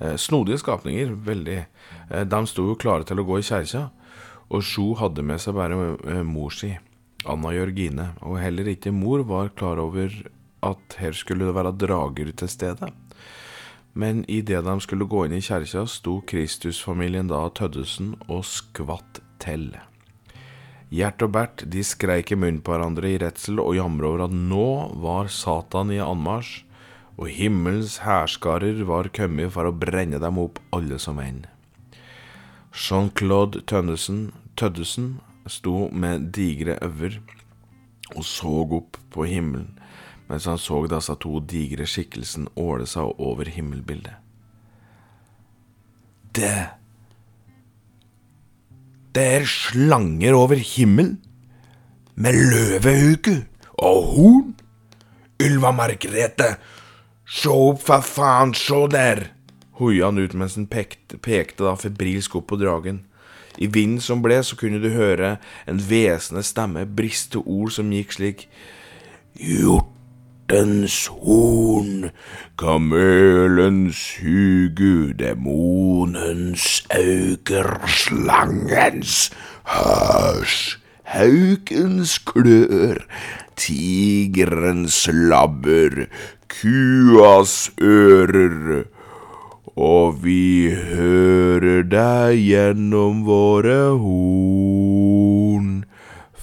[SPEAKER 1] Eh, snodige skapninger, veldig. Eh, de sto jo klare til å gå i kjerka, og Shu hadde med seg bare eh, mor si, Anna Jørgine, og heller ikke mor var klar over at her skulle det være drager til stede. Men idet de skulle gå inn i kjerka, sto Kristusfamilien da Tøddesen og skvatt til. Gjert og Bert de skreik i munnen på hverandre i redsel og jamra over at nå var Satan i anmarsj, og himmelens hærskarer var kommet for å brenne dem opp alle som en. Jean-Claude Tønnesen, Tøddesen sto med digre øyne og så opp på himmelen mens han så disse to digre skikkelsene åle seg over himmelbildet. det Er slanger over himmelen, med løvehuke og horn. Ylva Margrethe, se opp, for faen, se der! hoia han ut mens han pekte, pekte da febrilsk opp på dragen. I vinden som ble, så kunne du høre en hvesende stemme briste ord som gikk slik. Hjortens horn, kamelens hugu, demonens auger, slangens hørs, haukens klør, tigerens labber, kuas ører. Og vi hører deg gjennom våre horn,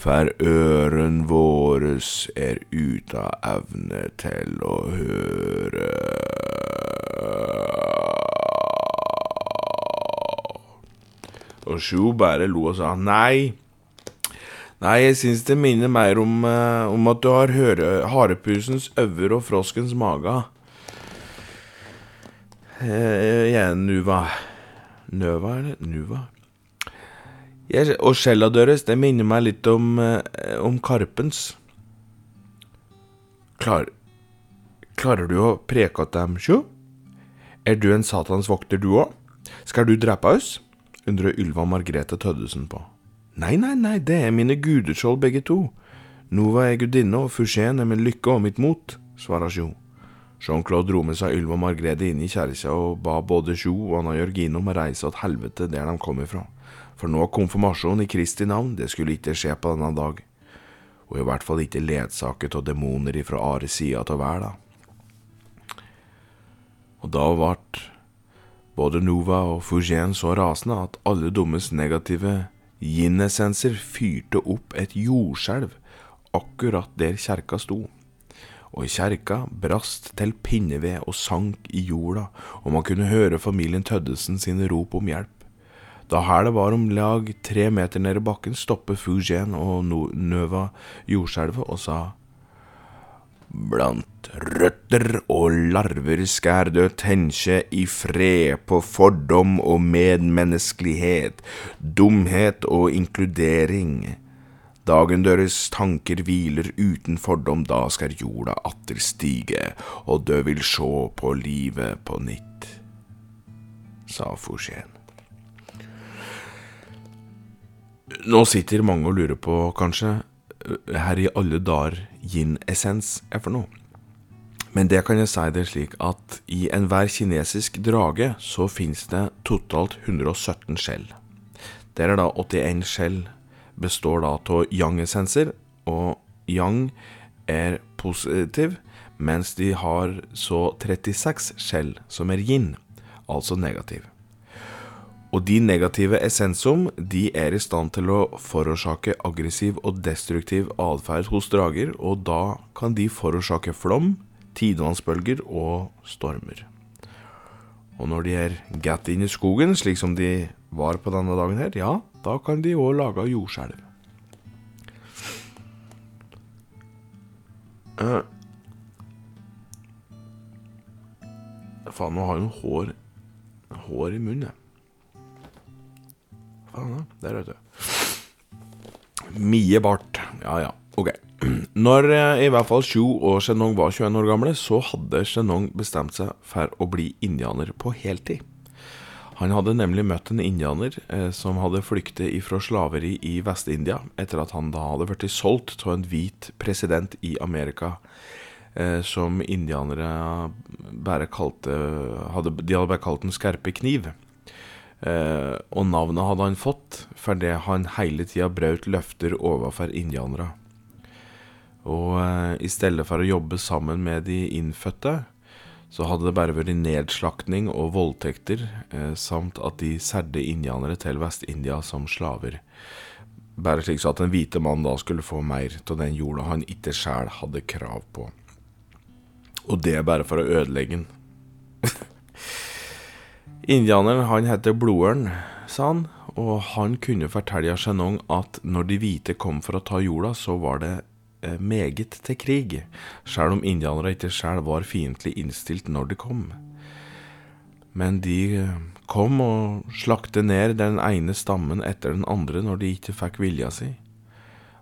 [SPEAKER 1] for øren våres er ute av evne til å høre. Og Sjo bare lo og sa nei. Nei, jeg syns det minner mer om, uh, om at du har harepusens øver og froskens mage. Uh, jeg er Nuva Nøva, eller? Nuva? Jeg, og skjella deres, det minner meg litt om, eh, om Karpens. Klar, klarer du å preke at dem, sjå? Er du en satans vokter, du òg? Skal du drepe oss? undrer Ylva Margrethe Tøddesen på. Nei, nei, nei, det er mine gudeskjold begge to. Nova er gudinne, og Fusjen er min lykke og mitt mot, svarer Sjo. Jean-Claude dro med seg Ylva Margrethe inn i kjerka og ba både Sjo og Anna Jørgine om å reise til helvete der de kom ifra, for nå konfirmasjon i Kristi navn, det skulle ikke skje på denne dag, og i hvert fall ikke ledsaget av demoner ifra Ares sida av verda. Og da ble både Nova og Fougène så rasende at alle dummes negative yin-essenser fyrte opp et jordskjelv akkurat der kjerka sto og kjerka brast til pinneved og sank i jorda, og man kunne høre familien Tøddesen sine rop om hjelp. Da hælet var om lag tre meter nede i bakken, stoppet Fugen og Nøva jordskjelvet og sa Blant røtter og larver skal du tenke i fred på fordom og medmenneskelighet, dumhet og inkludering. Dagen deres tanker hviler uten fordom, da skal jorda atter stige, og dø vil sjå på livet på nytt, sa Fouchen. Nå sitter mange og lurer på, kanskje, her i alle dager yin-essens er for noe. Men det kan jeg si det slik at i enhver kinesisk drage så finnes det totalt 117 skjell. Der er da 81 skjell består da av yang-essenser, og yang er positiv, mens de har så 36 skjell som er yin, altså negativ. Og de negative essensum de er i stand til å forårsake aggressiv og destruktiv atferd hos drager, og da kan de forårsake flom, tidevannsbølger og stormer. Og når de er gatt inn i skogen, slik som de var på denne dagen her, ja, da kan de òg lage jordskjelv. Uh, faen, nå har hun hår Hår i munnen, jeg. Faen, der, vet du. Mie bart. Ja, ja. Ok. Når eh, i hvert fall Sju og Shenong var 21 år gamle, så hadde Shenong bestemt seg for å bli indianer på heltid. Han hadde nemlig møtt en indianer eh, som hadde flyktet ifra slaveri i Vest-India, etter at han da hadde blitt solgt av en hvit president i Amerika, eh, som indianere bare kalte hadde, De hadde bare kalt den skarpe kniv. Eh, og navnet hadde han fått fordi han hele tida brøt løfter overfor indianere. Og eh, i stedet for å jobbe sammen med de innfødte, så hadde det bare vært nedslaktning og voldtekter, eh, samt at de særde indianere til Vest-India som slaver. Bare slik så at den hvite mann da skulle få mer av den jorda han ikke sjæl hadde krav på. Og det bare for å ødelegge den. Indianeren han heter Blodørn, sa han, og han kunne fortelle Chenong at når de hvite kom for å ta jorda, så var det Eh, meget til krig, sjøl om indianere ikke sjøl var fiendtlig innstilt når de kom. Men de eh, kom og slakte ned den ene stammen etter den andre når de ikke fikk vilja si.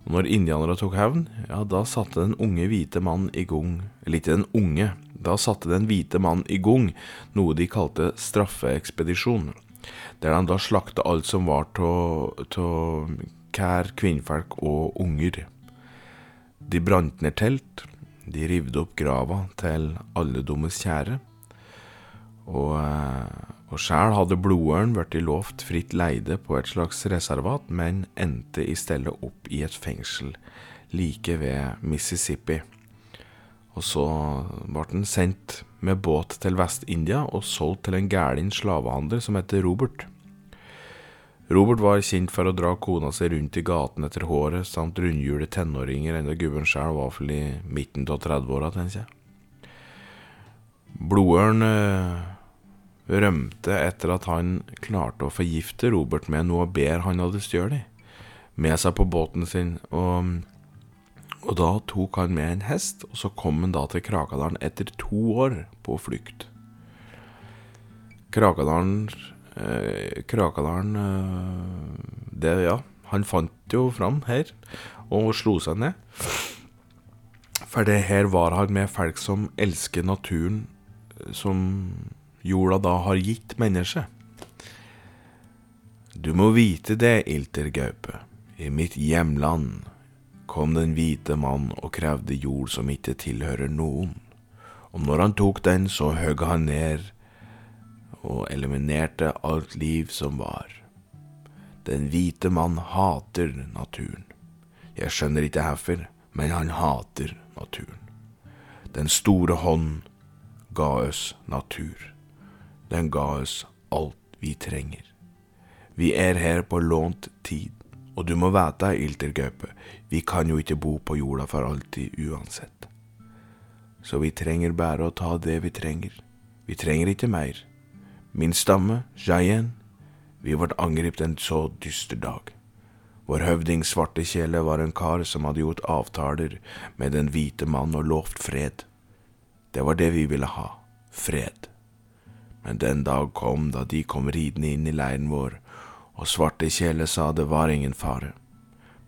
[SPEAKER 1] Når indianere tok hevn, ja, da satte den unge hvite mannen i gang Eller ikke den unge, da satte den hvite mann i gang noe de kalte straffeekspedisjon, der han da slakta alt som var av kær, kvinnfolk og unger. De brant ned telt, de rivde opp grava til alle dummes kjære, og, eh, og sjæl hadde blodørn blitt lovt fritt leide på et slags reservat, men endte i stedet opp i et fengsel like ved Mississippi. Og så ble han sendt med båt til Vest-India og solgt til en gæren slavehandler som heter Robert. Robert var kjent for å dra kona si rundt i gaten etter håret, samt rundhjule tenåringer, enda gubben sjøl var vel i midten av 30-åra, tenker jeg. Blodørn eh, rømte etter at han klarte å forgifte Robert med noe bedre han hadde stjålet, med seg på båten sin, og og da tok han med en hest, og så kom han da til Krakadalen etter to år på flukt. Krakadalen eh, Krakadalen eh, Det, ja. Han fant jo fram her, og slo seg ned. For det her var han med folk som elsker naturen, som jorda da har gitt mennesket. Du må vite det, Ilter Gaupe, i mitt hjemland kom den hvite mann og krevde jord som ikke tilhører noen, og når han tok den, så høgg han ned og eliminerte alt liv som var. Den hvite mann hater naturen. Jeg skjønner ikke hvorfor, men han hater naturen. Den store hånd ga oss natur. Den ga oss alt vi trenger. Vi er her på lånt tid. Og du må vite, Iltergaupe, vi kan jo ikke bo på jorda for alltid uansett. Så vi trenger bare å ta det vi trenger. Vi trenger ikke mer. Min stamme, Jayen, vi ble angrepet en så dyster dag. Vår høvding Svartekjele var en kar som hadde gjort avtaler med den hvite mann og lovt fred. Det var det vi ville ha, fred. Men den dag kom da de kom ridende inn i leiren vår og Svarte Kjele sa det var ingen fare,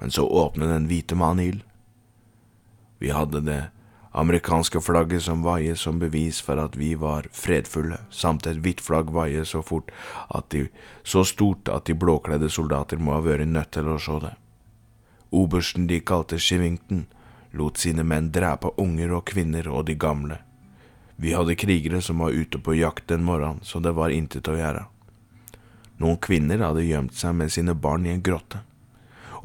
[SPEAKER 1] men så åpnet den hvite mannen ild. Vi hadde det amerikanske flagget som vaie som bevis for at vi var fredfulle, samt et hvitt flagg vaie så fort at de, så stort at de blåkledde soldater må ha vært nødt til å se det. Obersten de kalte Shivington, lot sine menn drepe unger og kvinner og de gamle. Vi hadde krigere som var ute på jakt den morgenen, så det var intet å gjøre. Noen kvinner hadde gjemt seg med sine barn i en grotte,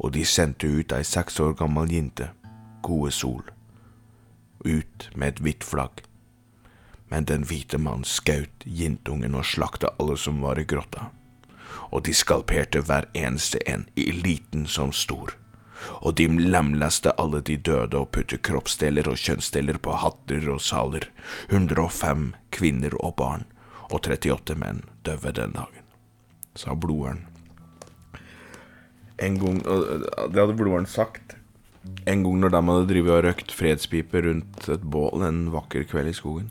[SPEAKER 1] og de sendte ut ei seks år gammel jente, Gode Sol, ut med et hvitt flagg. Men den hvite mannen skjøt jentungen og slakta alle som var i grotta, og de skalperte hver eneste en, i liten som stor. Og de lemleste alle de døde og putte kroppsdeler og kjønnsdeler på hatter og saler. 105 kvinner og barn, og 38 menn døde den dagen sa bloderen. En gang, Det hadde bloderen sagt. En gang når de hadde drevet og røkt fredspipe rundt et bål en vakker kveld i skogen.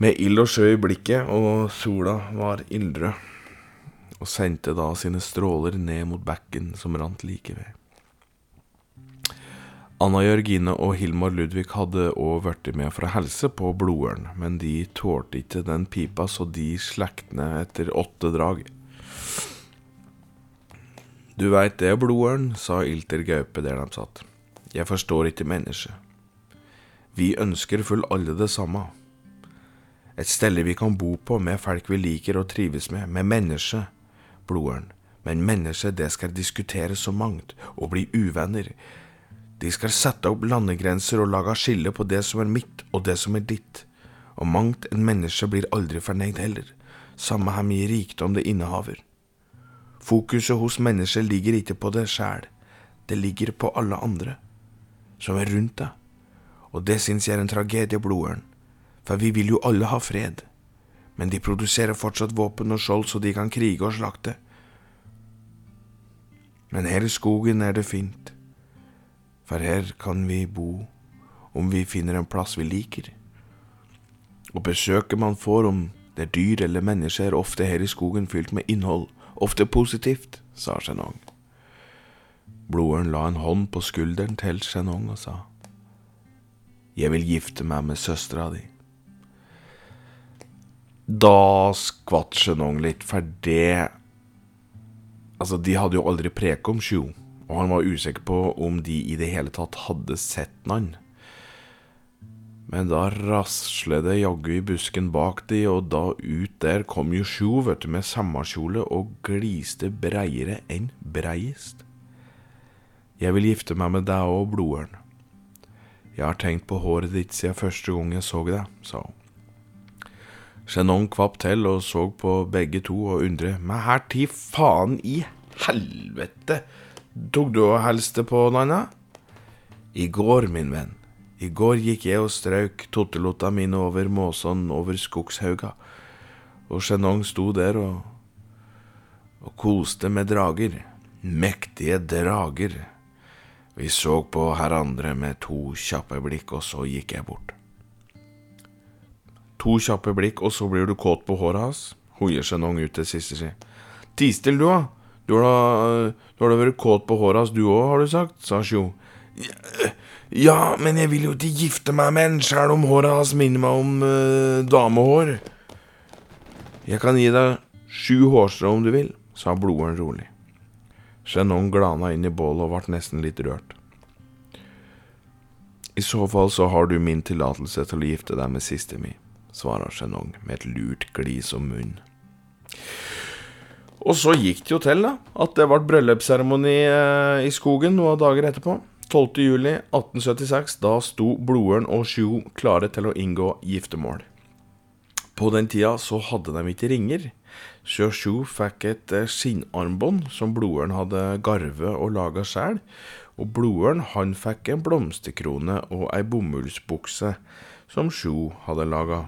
[SPEAKER 1] Med ild og sjø i blikket, og sola var ildrød, og sendte da sine stråler ned mot bekken som rant like ved. Anna Jørgine og Hilmar Ludvig hadde òg blitt med for å helse på Blodørn, men de tålte ikke den pipa, så de slekk ned etter åtte drag. Du veit det, Blodørn, sa Ilter Gaupe der de satt. Jeg forstår ikke mennesket. Vi ønsker full alle det samme. Et sted vi kan bo på med folk vi liker og trives med, med mennesket, Blodørn. Men mennesket, det skal diskuteres så mangt, og bli uvenner. De skal sette opp landegrenser og lage skille på det som er mitt og det som er ditt, og mangt en menneske blir aldri fornøyd heller, samme hvor mye rikdom det innehaver. Fokuset hos mennesket ligger ikke på det sjæl, det ligger på alle andre, som er rundt deg, og det syns jeg er en tragedie, Blodørn, for vi vil jo alle ha fred, men de produserer fortsatt våpen og skjold så de kan krige og slakte. Men her i skogen er det fint. For her kan vi bo om vi finner en plass vi liker. Og besøket man får om Det er dyr eller mennesker ofte her i skogen fylt med innhold, ofte positivt, sa Shenong. Bloderen la en hånd på skulderen til Shenong og sa, Jeg vil gifte meg med søstera di. Da skvatt Shenong litt, for det Altså, de hadde jo aldri preket om Sjo, og han var usikker på om de i det hele tatt hadde sett han. Men da raslet det jaggu i busken bak de, og da ut der kom jo Sjovert med sommerkjole og gliste breiere enn breiest. Jeg vil gifte meg med deg òg, blodørn. Jeg har tenkt på håret ditt siden første gang jeg så deg, sa hun. Chenon kvapp til og så på begge to og undret. Men her til faen i helvete tok du og helste på, Nanna? I går, min venn. I går gikk jeg og strøk tottelotta mine over måsån over skogshauga, og Shenong sto der og, og koste med drager. Mektige drager. Vi så på hverandre med to kjappe blikk, og så gikk jeg bort. To kjappe blikk, og så blir du kåt på håret hans, hoier Shenong ut til siste si. Tistil, du. Da, du har da vært kåt på håret hans, du òg, har du sagt, sa Sjo. Ja, men jeg vil jo ikke gifte meg med en sjæl om håret hans minner meg om uh, damehår. Jeg kan gi deg sju hårstrå om du vil, sa bloderen rolig. Chenon glana inn i bålet og ble nesten litt rørt. I så fall så har du min tillatelse til å gifte deg med siste mi, svarer Shenong med et lurt glis om munnen. Og så gikk det jo til da, at det ble bryllupsseremoni eh, i skogen noen dager etterpå. 12. juli 1876, da sto blodørn og Sjo klare til å inngå giftermål. På den tida så hadde de ikke ringer. Så Sjo fikk et eh, skinnarmbånd som blodørn hadde garvet og laga sjæl, og blodørn han fikk en blomsterkrone og ei bomullsbukse som Sjo hadde laga.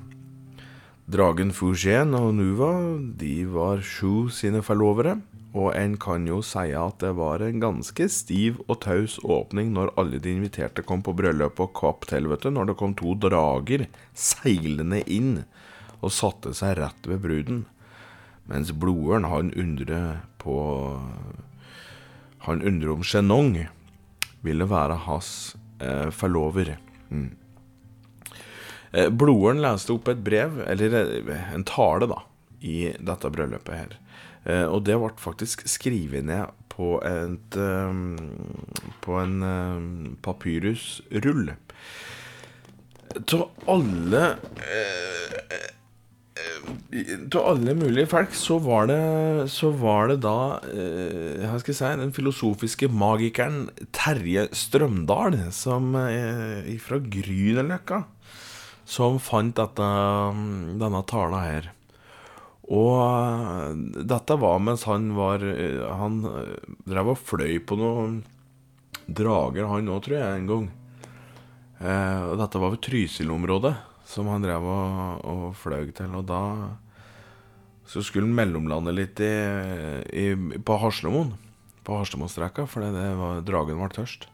[SPEAKER 1] Dragen Fougén og Nuva de var Sjo sine forlovere, og en kan jo si at det var en ganske stiv og taus åpning når alle de inviterte kom på bryllupet og kvapp til, vet du, når det kom to drager seilende inn og satte seg rett ved bruden, mens bloderen han undrer på Han undrer om Chenong ville være hans eh, forlover. Mm. Eh, bloderen leste opp et brev, eller eh, en tale, da, i dette bryllupet her. Eh, og det ble faktisk skrevet ned på, et, på en papyrusrull. Av alle Av alle mulige folk så var det, så var det da Hva skal jeg si Den filosofiske magikeren Terje Strømdal som fra Grünerløkka som fant dette, denne tala her. Og dette var mens han var Han drev og fløy på noen drager, han òg, tror jeg, en gang. Eh, og dette var ved Trysil-området som han drev og, og fløy til. Og da så skulle han mellomlande litt i, i, på Haslemoen. På Haslemostreka, fordi det var, dragen var tørst.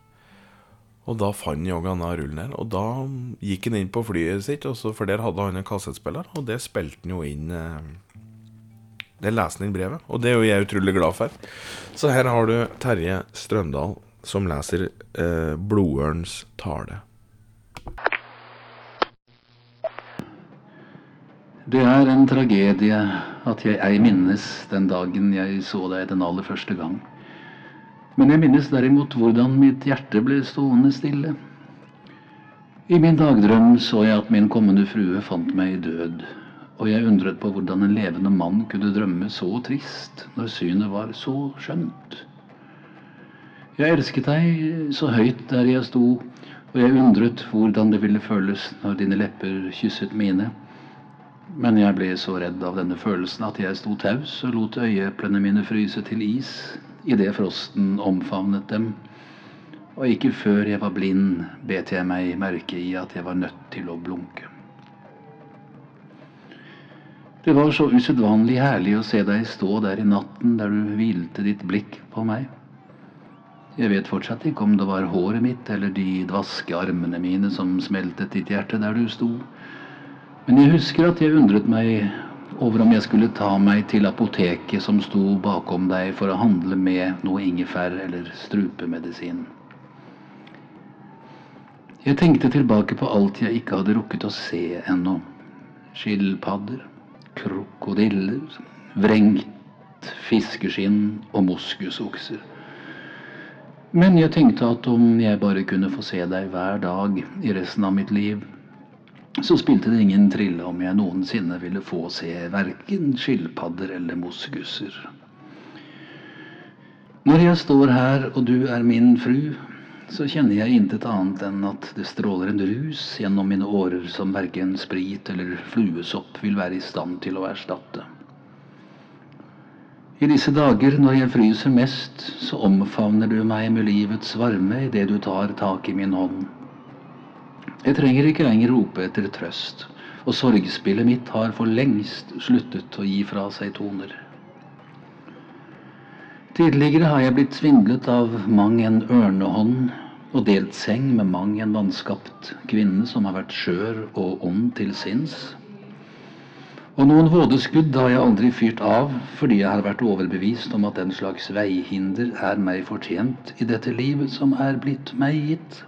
[SPEAKER 1] Og da fant han denne rullen her. Og da gikk han inn på flyet sitt, for der hadde han en kassettspiller, og det spilte han jo inn eh, Det er lesning brevet, og det er jo jeg utrolig glad for. Så her har du Terje Strømdal som leser eh, 'Blodørns tale'.
[SPEAKER 2] Det er en tragedie at jeg ei minnes den dagen jeg så deg den aller første gang. Men jeg minnes derimot hvordan mitt hjerte ble stående stille. I min dagdrøm så jeg at min kommende frue fant meg død, og jeg undret på hvordan en levende mann kunne drømme så trist når synet var så skjønt. Jeg elsket deg så høyt der jeg sto, og jeg undret hvordan det ville føles når dine lepper kysset mine. Men jeg ble så redd av denne følelsen at jeg sto taus og lot øyeeplene mine fryse til is idet frosten omfavnet dem. Og ikke før jeg var blind, bet jeg meg merke i at jeg var nødt til å blunke. Det var så usedvanlig herlig å se deg stå der i natten der du hvilte ditt blikk på meg. Jeg vet fortsatt ikke om det var håret mitt eller de dvaske armene mine som smeltet ditt hjerte der du sto, men jeg husker at jeg undret meg over om jeg skulle ta meg til apoteket som sto bakom deg for å handle med noe ingefær eller strupemedisin. Jeg tenkte tilbake på alt jeg ikke hadde rukket å se ennå. Skilpadder, krokodiller, vrengt fiskeskinn og moskusokser. Men jeg tenkte at om jeg bare kunne få se deg hver dag i resten av mitt liv, så spilte det ingen trille om jeg noensinne ville få se verken skilpadder eller moskuser. Når jeg står her og du er min fru, så kjenner jeg intet annet enn at det stråler en rus gjennom mine årer som verken sprit eller fluesopp vil være i stand til å erstatte. I disse dager når jeg fryser mest, så omfavner du meg med livets varme idet du tar tak i min hånd. Jeg trenger ikke lenger rope etter trøst, og sorgspillet mitt har for lengst sluttet å gi fra seg toner. Tidligere har jeg blitt svindlet av mang en ørnehånd og delt seng med mang en vanskapt kvinne som har vært skjør og ond til sinns. Og noen vådeskudd har jeg aldri fyrt av fordi jeg har vært overbevist om at den slags veihinder er meg fortjent i dette livet som er blitt meg gitt.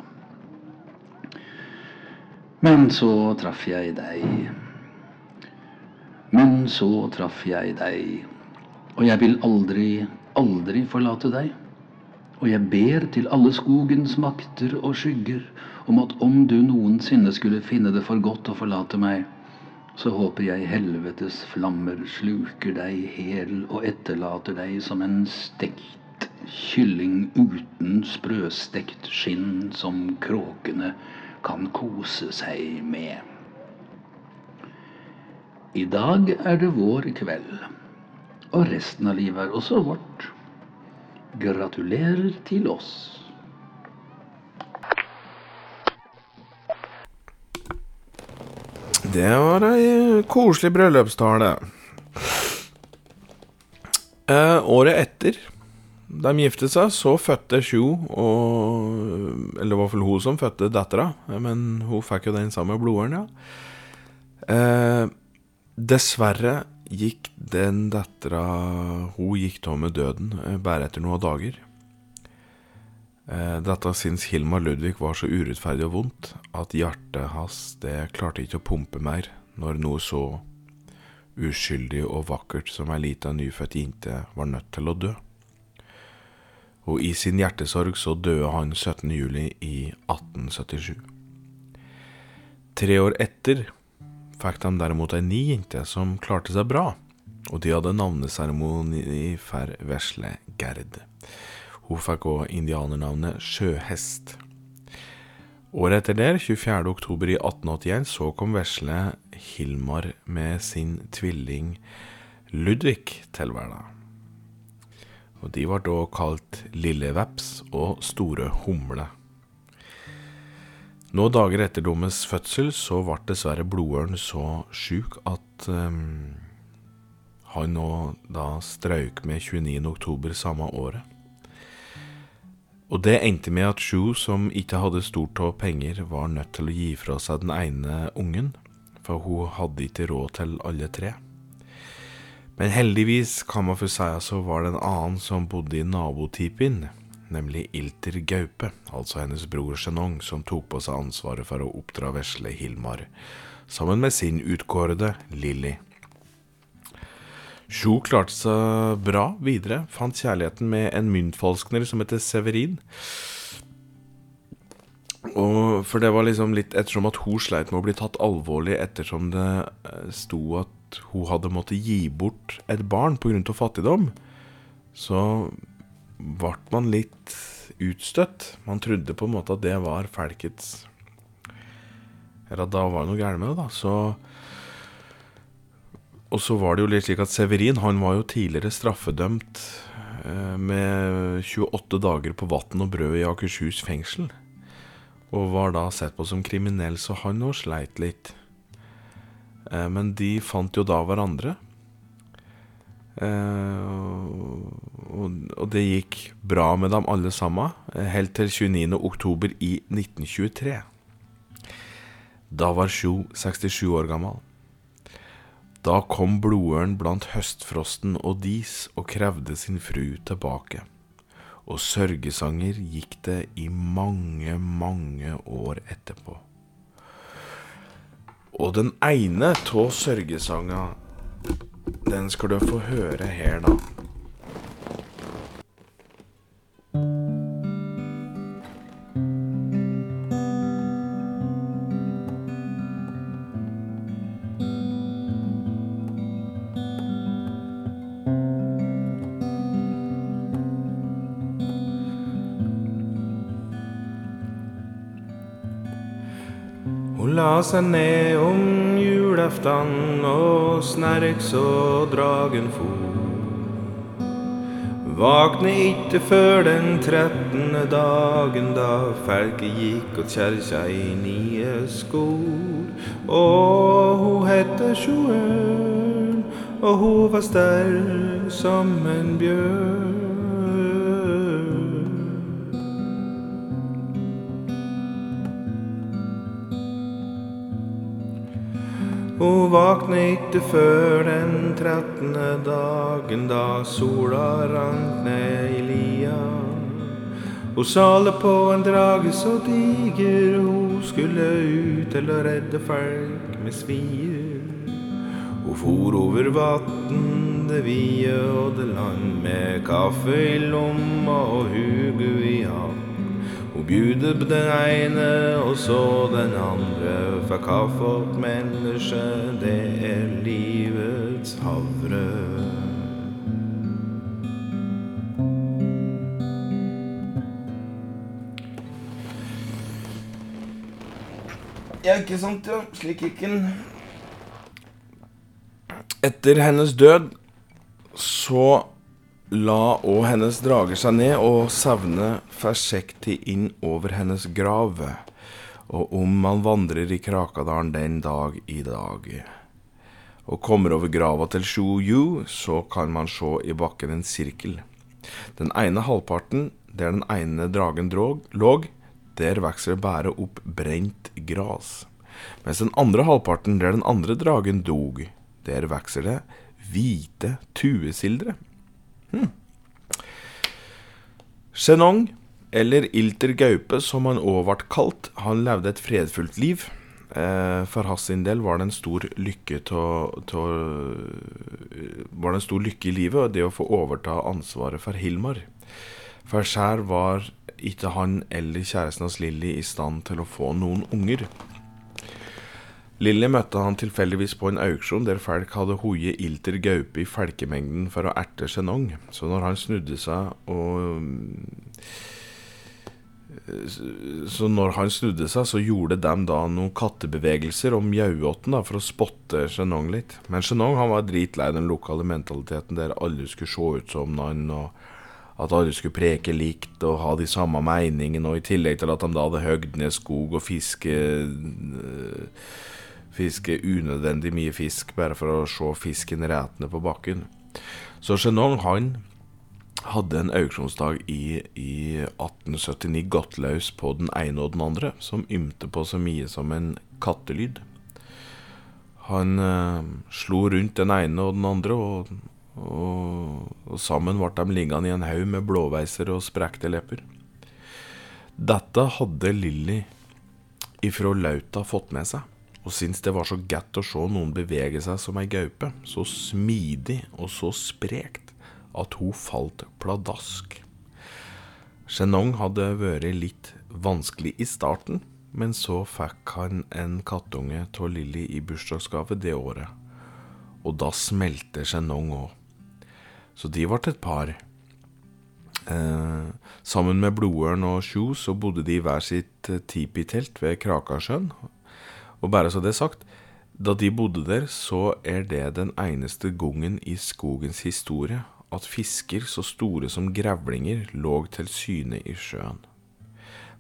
[SPEAKER 2] Men så traff jeg deg. Men så traff jeg deg, og jeg vil aldri, aldri forlate deg. Og jeg ber til alle skogens makter og skygger om at om du noensinne skulle finne det for godt å forlate meg, så håper jeg helvetes flammer sluker deg hel og etterlater deg som en stekt kylling uten sprøstekt skinn som kråkene kan kose seg med. I dag er det vår kveld, og resten av livet er også vårt. Gratulerer til oss.
[SPEAKER 1] Det var ei koselig bryllupstale. Eh, året etter de giftet seg, så fødte Sjo og Eller det var vel hun som fødte dattera, men hun fikk jo den samme blodåren, ja. Eh, dessverre gikk den dattera Hun gikk da med døden eh, bare etter noen dager. Eh, dette syns Hilmar Ludvig var så urettferdig og vondt at hjertet hans det klarte ikke å pumpe mer når noe så uskyldig og vakkert som ei lita nyfødt jente var nødt til å dø. Og i sin hjertesorg så døde han 17. juli i 1877. Tre år etter fikk de derimot ei ny jente som klarte seg bra, og de hadde navneseremoni for vesle Gerd. Hun fikk òg indianernavnet Sjøhest. Året etter der, 24. oktober i 1881, så kom vesle Hilmar med sin tvilling Ludvig til verden. Og De ble da kalt Lille Veps og Store Humle. Noen dager etter deres fødsel så ble dessverre blodørn så sjuk at um, han nå da strøyk med 29. oktober samme året. Og det endte med at Sju, som ikke hadde stort av penger, var nødt til å gi fra seg den ene ungen, for hun hadde ikke råd til alle tre. Men heldigvis, kan man få si, så var det en annen som bodde i nabotipien, nemlig Ilter Gaupe, altså hennes bror Sjenong, som tok på seg ansvaret for å oppdra vesle Hilmar, sammen med sin utkårede Lilly. Sjo klarte seg bra videre, fant kjærligheten med en myntfalskner som heter Severin. Og for det var liksom litt ettersom at hun sleit med å bli tatt alvorlig ettersom det sto at hun hadde måttet gi bort et barn pga. fattigdom, så ble man litt utstøtt. Man trodde på en måte at det var felkets Eller at da var det noe galt med det, da. Så og så var det jo litt slik at Severin han var jo tidligere straffedømt eh, med 28 dager på vann og brød i Akershus fengsel. Og var da sett på som kriminell, så han òg sleit litt. Eh, men de fant jo da hverandre. Eh, og det gikk bra med dem alle sammen, helt til 29. oktober i 1923. Da var Sjo 67 år gammel. Da kom blodørn blant høstfrosten og dis og krevde sin fru tilbake. Og sørgesanger gikk det i mange, mange år etterpå. Og den ene av sørgesanga, den skal du få høre her, da. Hun la seg ned om julaftan og snerk så dragen for. Vakne ikke før den trettende dagen da folket gikk og kjerka i nye skor. Og hun hette Sjoørn, og hun var sterk som en bjørn. Hun vakne ikke før den trettende dagen da sola rant ned i lia. Hun sale på en drage så diger, hun skulle ut til å redde folk med svier. Hun for over vatn, det vide og det land, med kaffe i lomma og hugu i hatt. Bjude på den ene og så den andre, for hva folk, menneske, det er livets havre. Ja, ikke sant, ja. Slik gikk den. Etter hennes død så la òg hennes drager seg ned og savne forsiktig inn over hennes grav. Og om man vandrer i Krakadalen den dag i dag og kommer over grava til Shu så kan man se i bakken en sirkel. Den ene halvparten, der den ene dragen drog, låg, der vokser det bare opp brent gras. Mens den andre halvparten, der den andre dragen dog, der vokser det hvite tuesildre. Hm. Shenong, eller Ilter Gaupe som han òg ble kalt, han levde et fredfullt liv. Eh, for hans sin del var det en stor lykke til, til, Var det en stor lykke i livet det å få overta ansvaret for Hilmar. For sjæl var ikke han eller kjæresten hans Lilly i stand til å få noen unger. Lilly møtte han tilfeldigvis på en auksjon der folk hadde hoie Ilter Gaupe i folkemengden for å erte Chenong, Så når han snudde seg og Så når han snudde seg, så gjorde de da noen kattebevegelser og mjauåt for å spotte Chenong litt. Men Chenong var dritlei den lokale mentaliteten der alle skulle se ut som han, og at alle skulle preke likt og ha de samme meningene, og i tillegg til at de da hadde høgd ned skog og fiske Fiske unødvendig mye fisk bare for å se fisken retne på bakken. Så Genong han hadde en auksjonsdag i, i 1879 gått løs på den ene og den andre, som ymte på så mye som en kattelyd. Han eh, slo rundt den ene og den andre, og, og, og sammen ble de liggende i en haug med blåveiser og sprekte lepper. Dette hadde Lilly ifra Lauta fått med seg, og syntes det var så godt å se noen bevege seg som ei gaupe, så smidig og så sprekt at hun falt pladask. Chenong hadde vært litt vanskelig i starten, men så fikk han en kattunge av Lilly i bursdagsgave det året, og da smelte Chenong òg. Så de ble et par. Eh, sammen med Blodørn og Sju så bodde de i hver sitt tipitelt ved Krakasjøen. Og bare så det er sagt, da de bodde der, så er det den eneste gangen i skogens historie at fisker så store som grevlinger lå til syne i sjøen.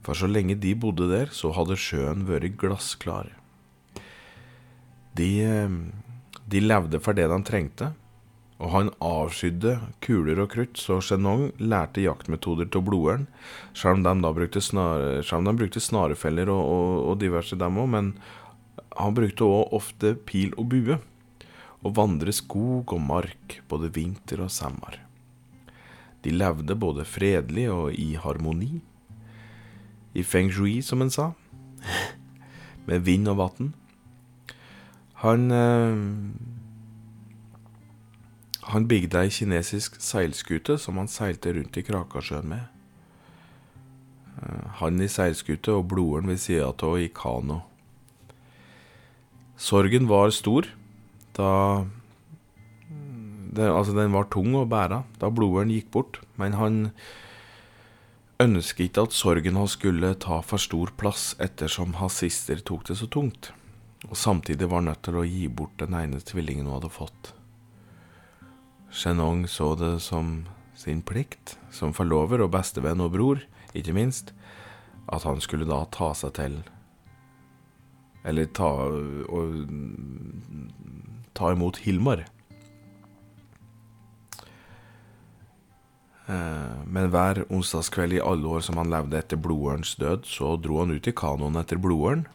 [SPEAKER 1] For så lenge de bodde der, så hadde sjøen vært glassklar. De, de levde for det de trengte, og han avskydde kuler og krutt, så Chenong lærte jaktmetoder til blodørn, selv om de brukte, de brukte snarefeller og, og, og diverse dem òg, men han brukte òg ofte pil og bue. og vandre skog og mark både vinter og sommer. De levde både fredelig og i harmoni. I feng shui, som en sa. Med vind og vann. Han eh, Han bygde ei kinesisk seilskute som han seilte rundt i Krakasjøen med. Eh, han i seilskute og bloderen ved sida av i kano. Sorgen var stor. Da det, Altså, den var tung å bære. Da bloderen gikk bort, men han ønsket ikke at sorgen hans skulle ta for stor plass ettersom hans sister tok det så tungt, og samtidig var nødt til å gi bort den ene tvillingen hun hadde fått. Chenong så det som sin plikt, som forlover og bestevenn og bror, ikke minst, at han skulle da ta seg til Eller ta og ta imot Hilmar. Eh, men hver onsdagskveld i alle år som han levde etter blodørns død, så dro han ut i kanoen etter blodørn.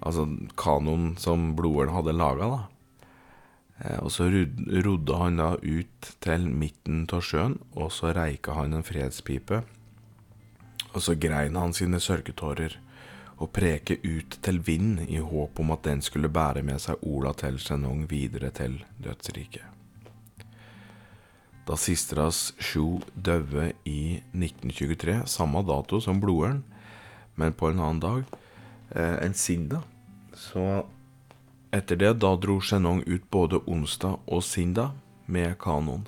[SPEAKER 1] Altså kanoen som blodørn hadde laga, da. Eh, og så rodde han da ut til midten av sjøen, og så reika han en fredspipe. Og så grein han sine sørgetårer og preke ut til vind i håp om at den skulle bære med seg Ola til Chenong videre til dødsriket. Da Sistras Sju døde i 1923, samme dato som blodørn, men på en annen dag, eh, en Sinda, så etter det da dro Chenong ut både onsdag og Sinda med kanoen.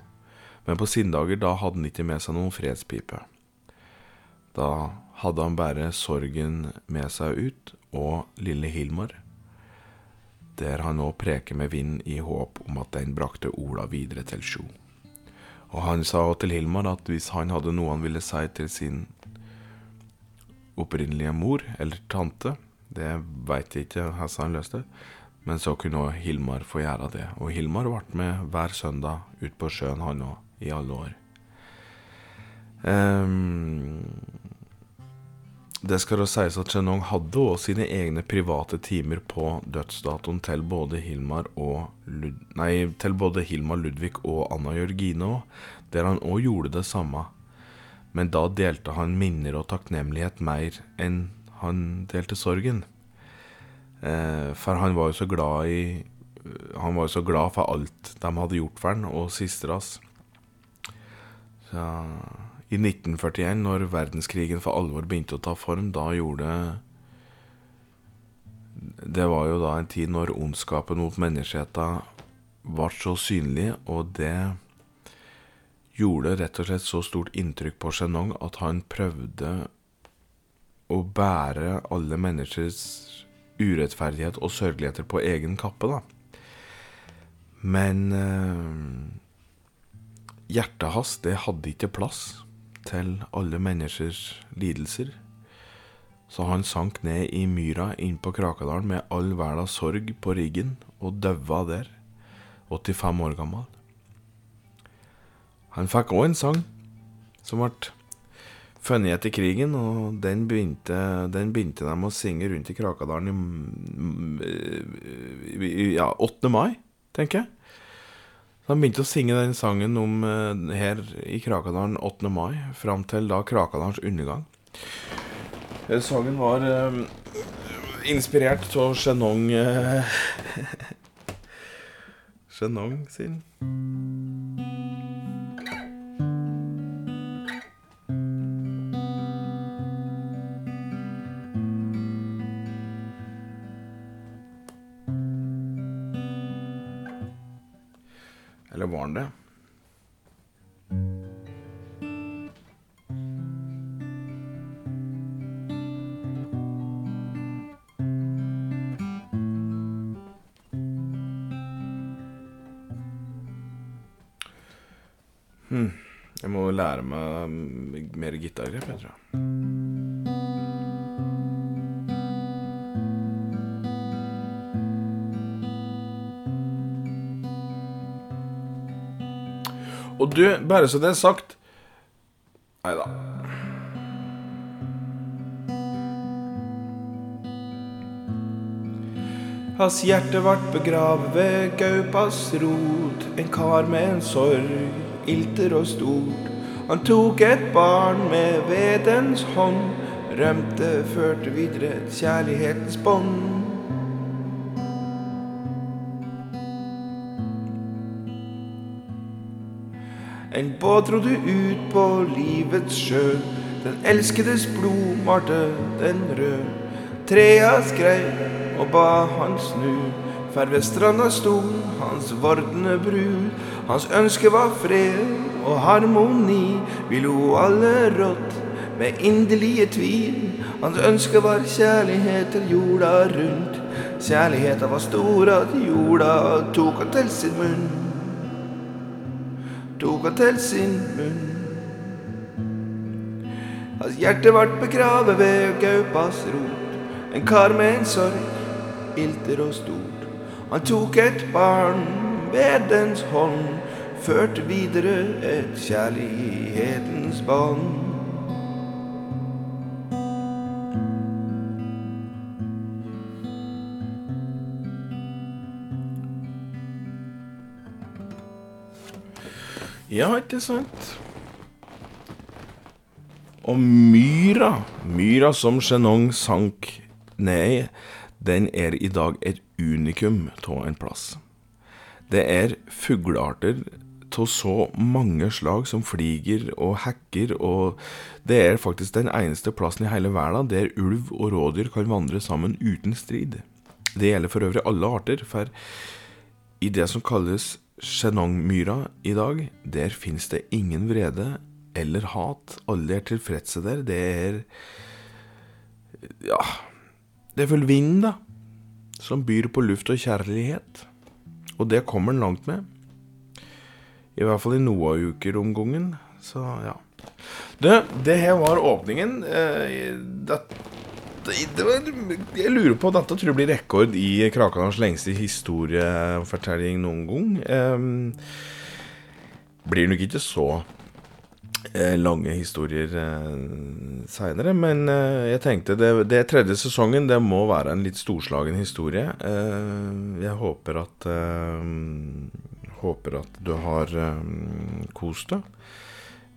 [SPEAKER 1] Men på sindager da hadde han ikke med seg noen fredspipe. Da hadde han bare sorgen med seg ut, og lille Hilmar, der han nå preker med vind i håp om at den brakte Ola videre til Sjo. Og han sa til Hilmar at hvis han hadde noe han ville si til sin opprinnelige mor eller tante, det veit jeg ikke hvordan han løste, men så kunne Hilmar få gjøre det. Og Hilmar ble med hver søndag ut på sjøen, han òg, i alle år. Um, det skal da sies at Chenong hadde også sine egne private timer på dødsdatoen til både Hilmar, og Lud nei, til både Hilmar Ludvig og Anna Jørgine der han òg gjorde det samme. Men da delte han minner og takknemlighet mer enn han delte sorgen. Eh, for han var jo så glad i Han var jo så glad for alt de hadde gjort for han, og sisters. Så i 1941, når verdenskrigen for alvor begynte å ta form, da gjorde Det var jo da en tid når ondskapen mot menneskeheten ble så synlig, og det gjorde rett og slett så stort inntrykk på Chenong at han prøvde å bære alle menneskers urettferdighet og sørgeligheter på egen kappe, da. Men eh, hjertet hans, det hadde ikke plass til alle menneskers lidelser. Så han sank ned i myra inn på Krakadalen med all verdens sorg på ryggen, og daua der, 85 år gammel. Han fikk òg en sang som ble funnet etter krigen, og den begynte, den begynte de å synge rundt i Krakadalen i, i ja, 8. mai, tenker jeg. Han begynte å synge den sangen om uh, her i Krakadalen 8. mai, fram til da Krakadalens undergang. Sangen var eh, inspirert av Chenong eh, Chenong sin. Eller var han det? Hmm. Jeg må lære meg mer gitargrep, jeg tror. Og du, bare så det er sagt Nei da. Hans hjerte vart begravet ved gaupas rot. En kar med en sorg, ilter og stort. Han tok et barn med vedens hånd. Rømte, førte videre kjærlighetens bånd. En båt rodde ut på livets sjø. Den elskedes blod malte den rød. Trea skrev og ba han snu. Fær ved stranda sto hans vordende brud. Hans ønske var fred og harmoni. Vi lo alle rått med inderlige tvil. Hans ønske var kjærlighet til jorda rundt. Kjærligheta var stor at jorda tok han til sin munn tok han til sin munn. Hans hjerte vart begravet ved gaupas rot. En kar med en sorg, ilter og stort. Han tok et barn ved dens hånd, førte videre et kjærlighetens bånd. Ja, ikke sant? Og myra, myra som Chenong sank ned i, den er i dag et unikum av en plass. Det er fuglearter av så mange slag som fliger og hekker, og det er faktisk den eneste plassen i hele verden der ulv og rådyr kan vandre sammen uten strid. Det gjelder for øvrig alle arter, for i det som kalles Chenongmyra i dag, der finnes det ingen vrede eller hat. Alle er tilfredse der. Det er Ja Det er vel vinden, da, som byr på luft og kjærlighet. Og det kommer den langt med. I hvert fall i Noah-uker om gangen. Så ja. Det, det her var åpningen. Eh, det, det var, jeg lurer på Dette tror jeg blir rekord i Krakadals lengste historiefortelling noen gang. Um, blir nok ikke så eh, lange historier eh, seinere, men eh, jeg tenkte det, det tredje sesongen det må være en litt storslagen historie. Eh, jeg håper at eh, Håper at du har eh, kost deg.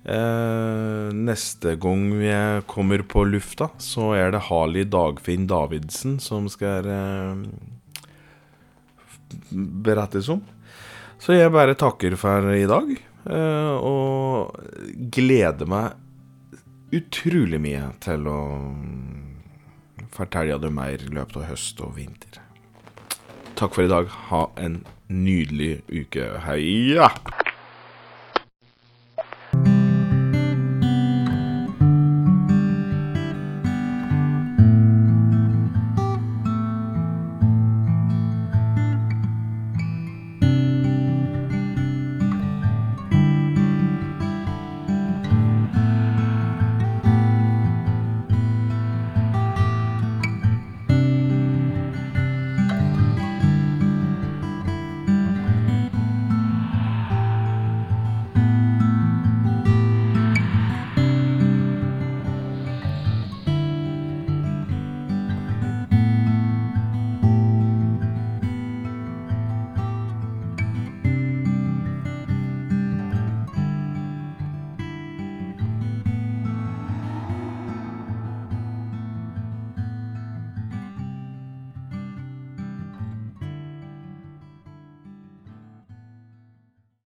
[SPEAKER 1] Eh, neste gang vi kommer på lufta, så er det Harley Dagfinn Davidsen som skal eh, berettes om. Så jeg bare takker for i dag, eh, og gleder meg utrolig mye til å fortelle deg mer i løpet av høst og vinter. Takk for i dag. Ha en nydelig uke. Heia!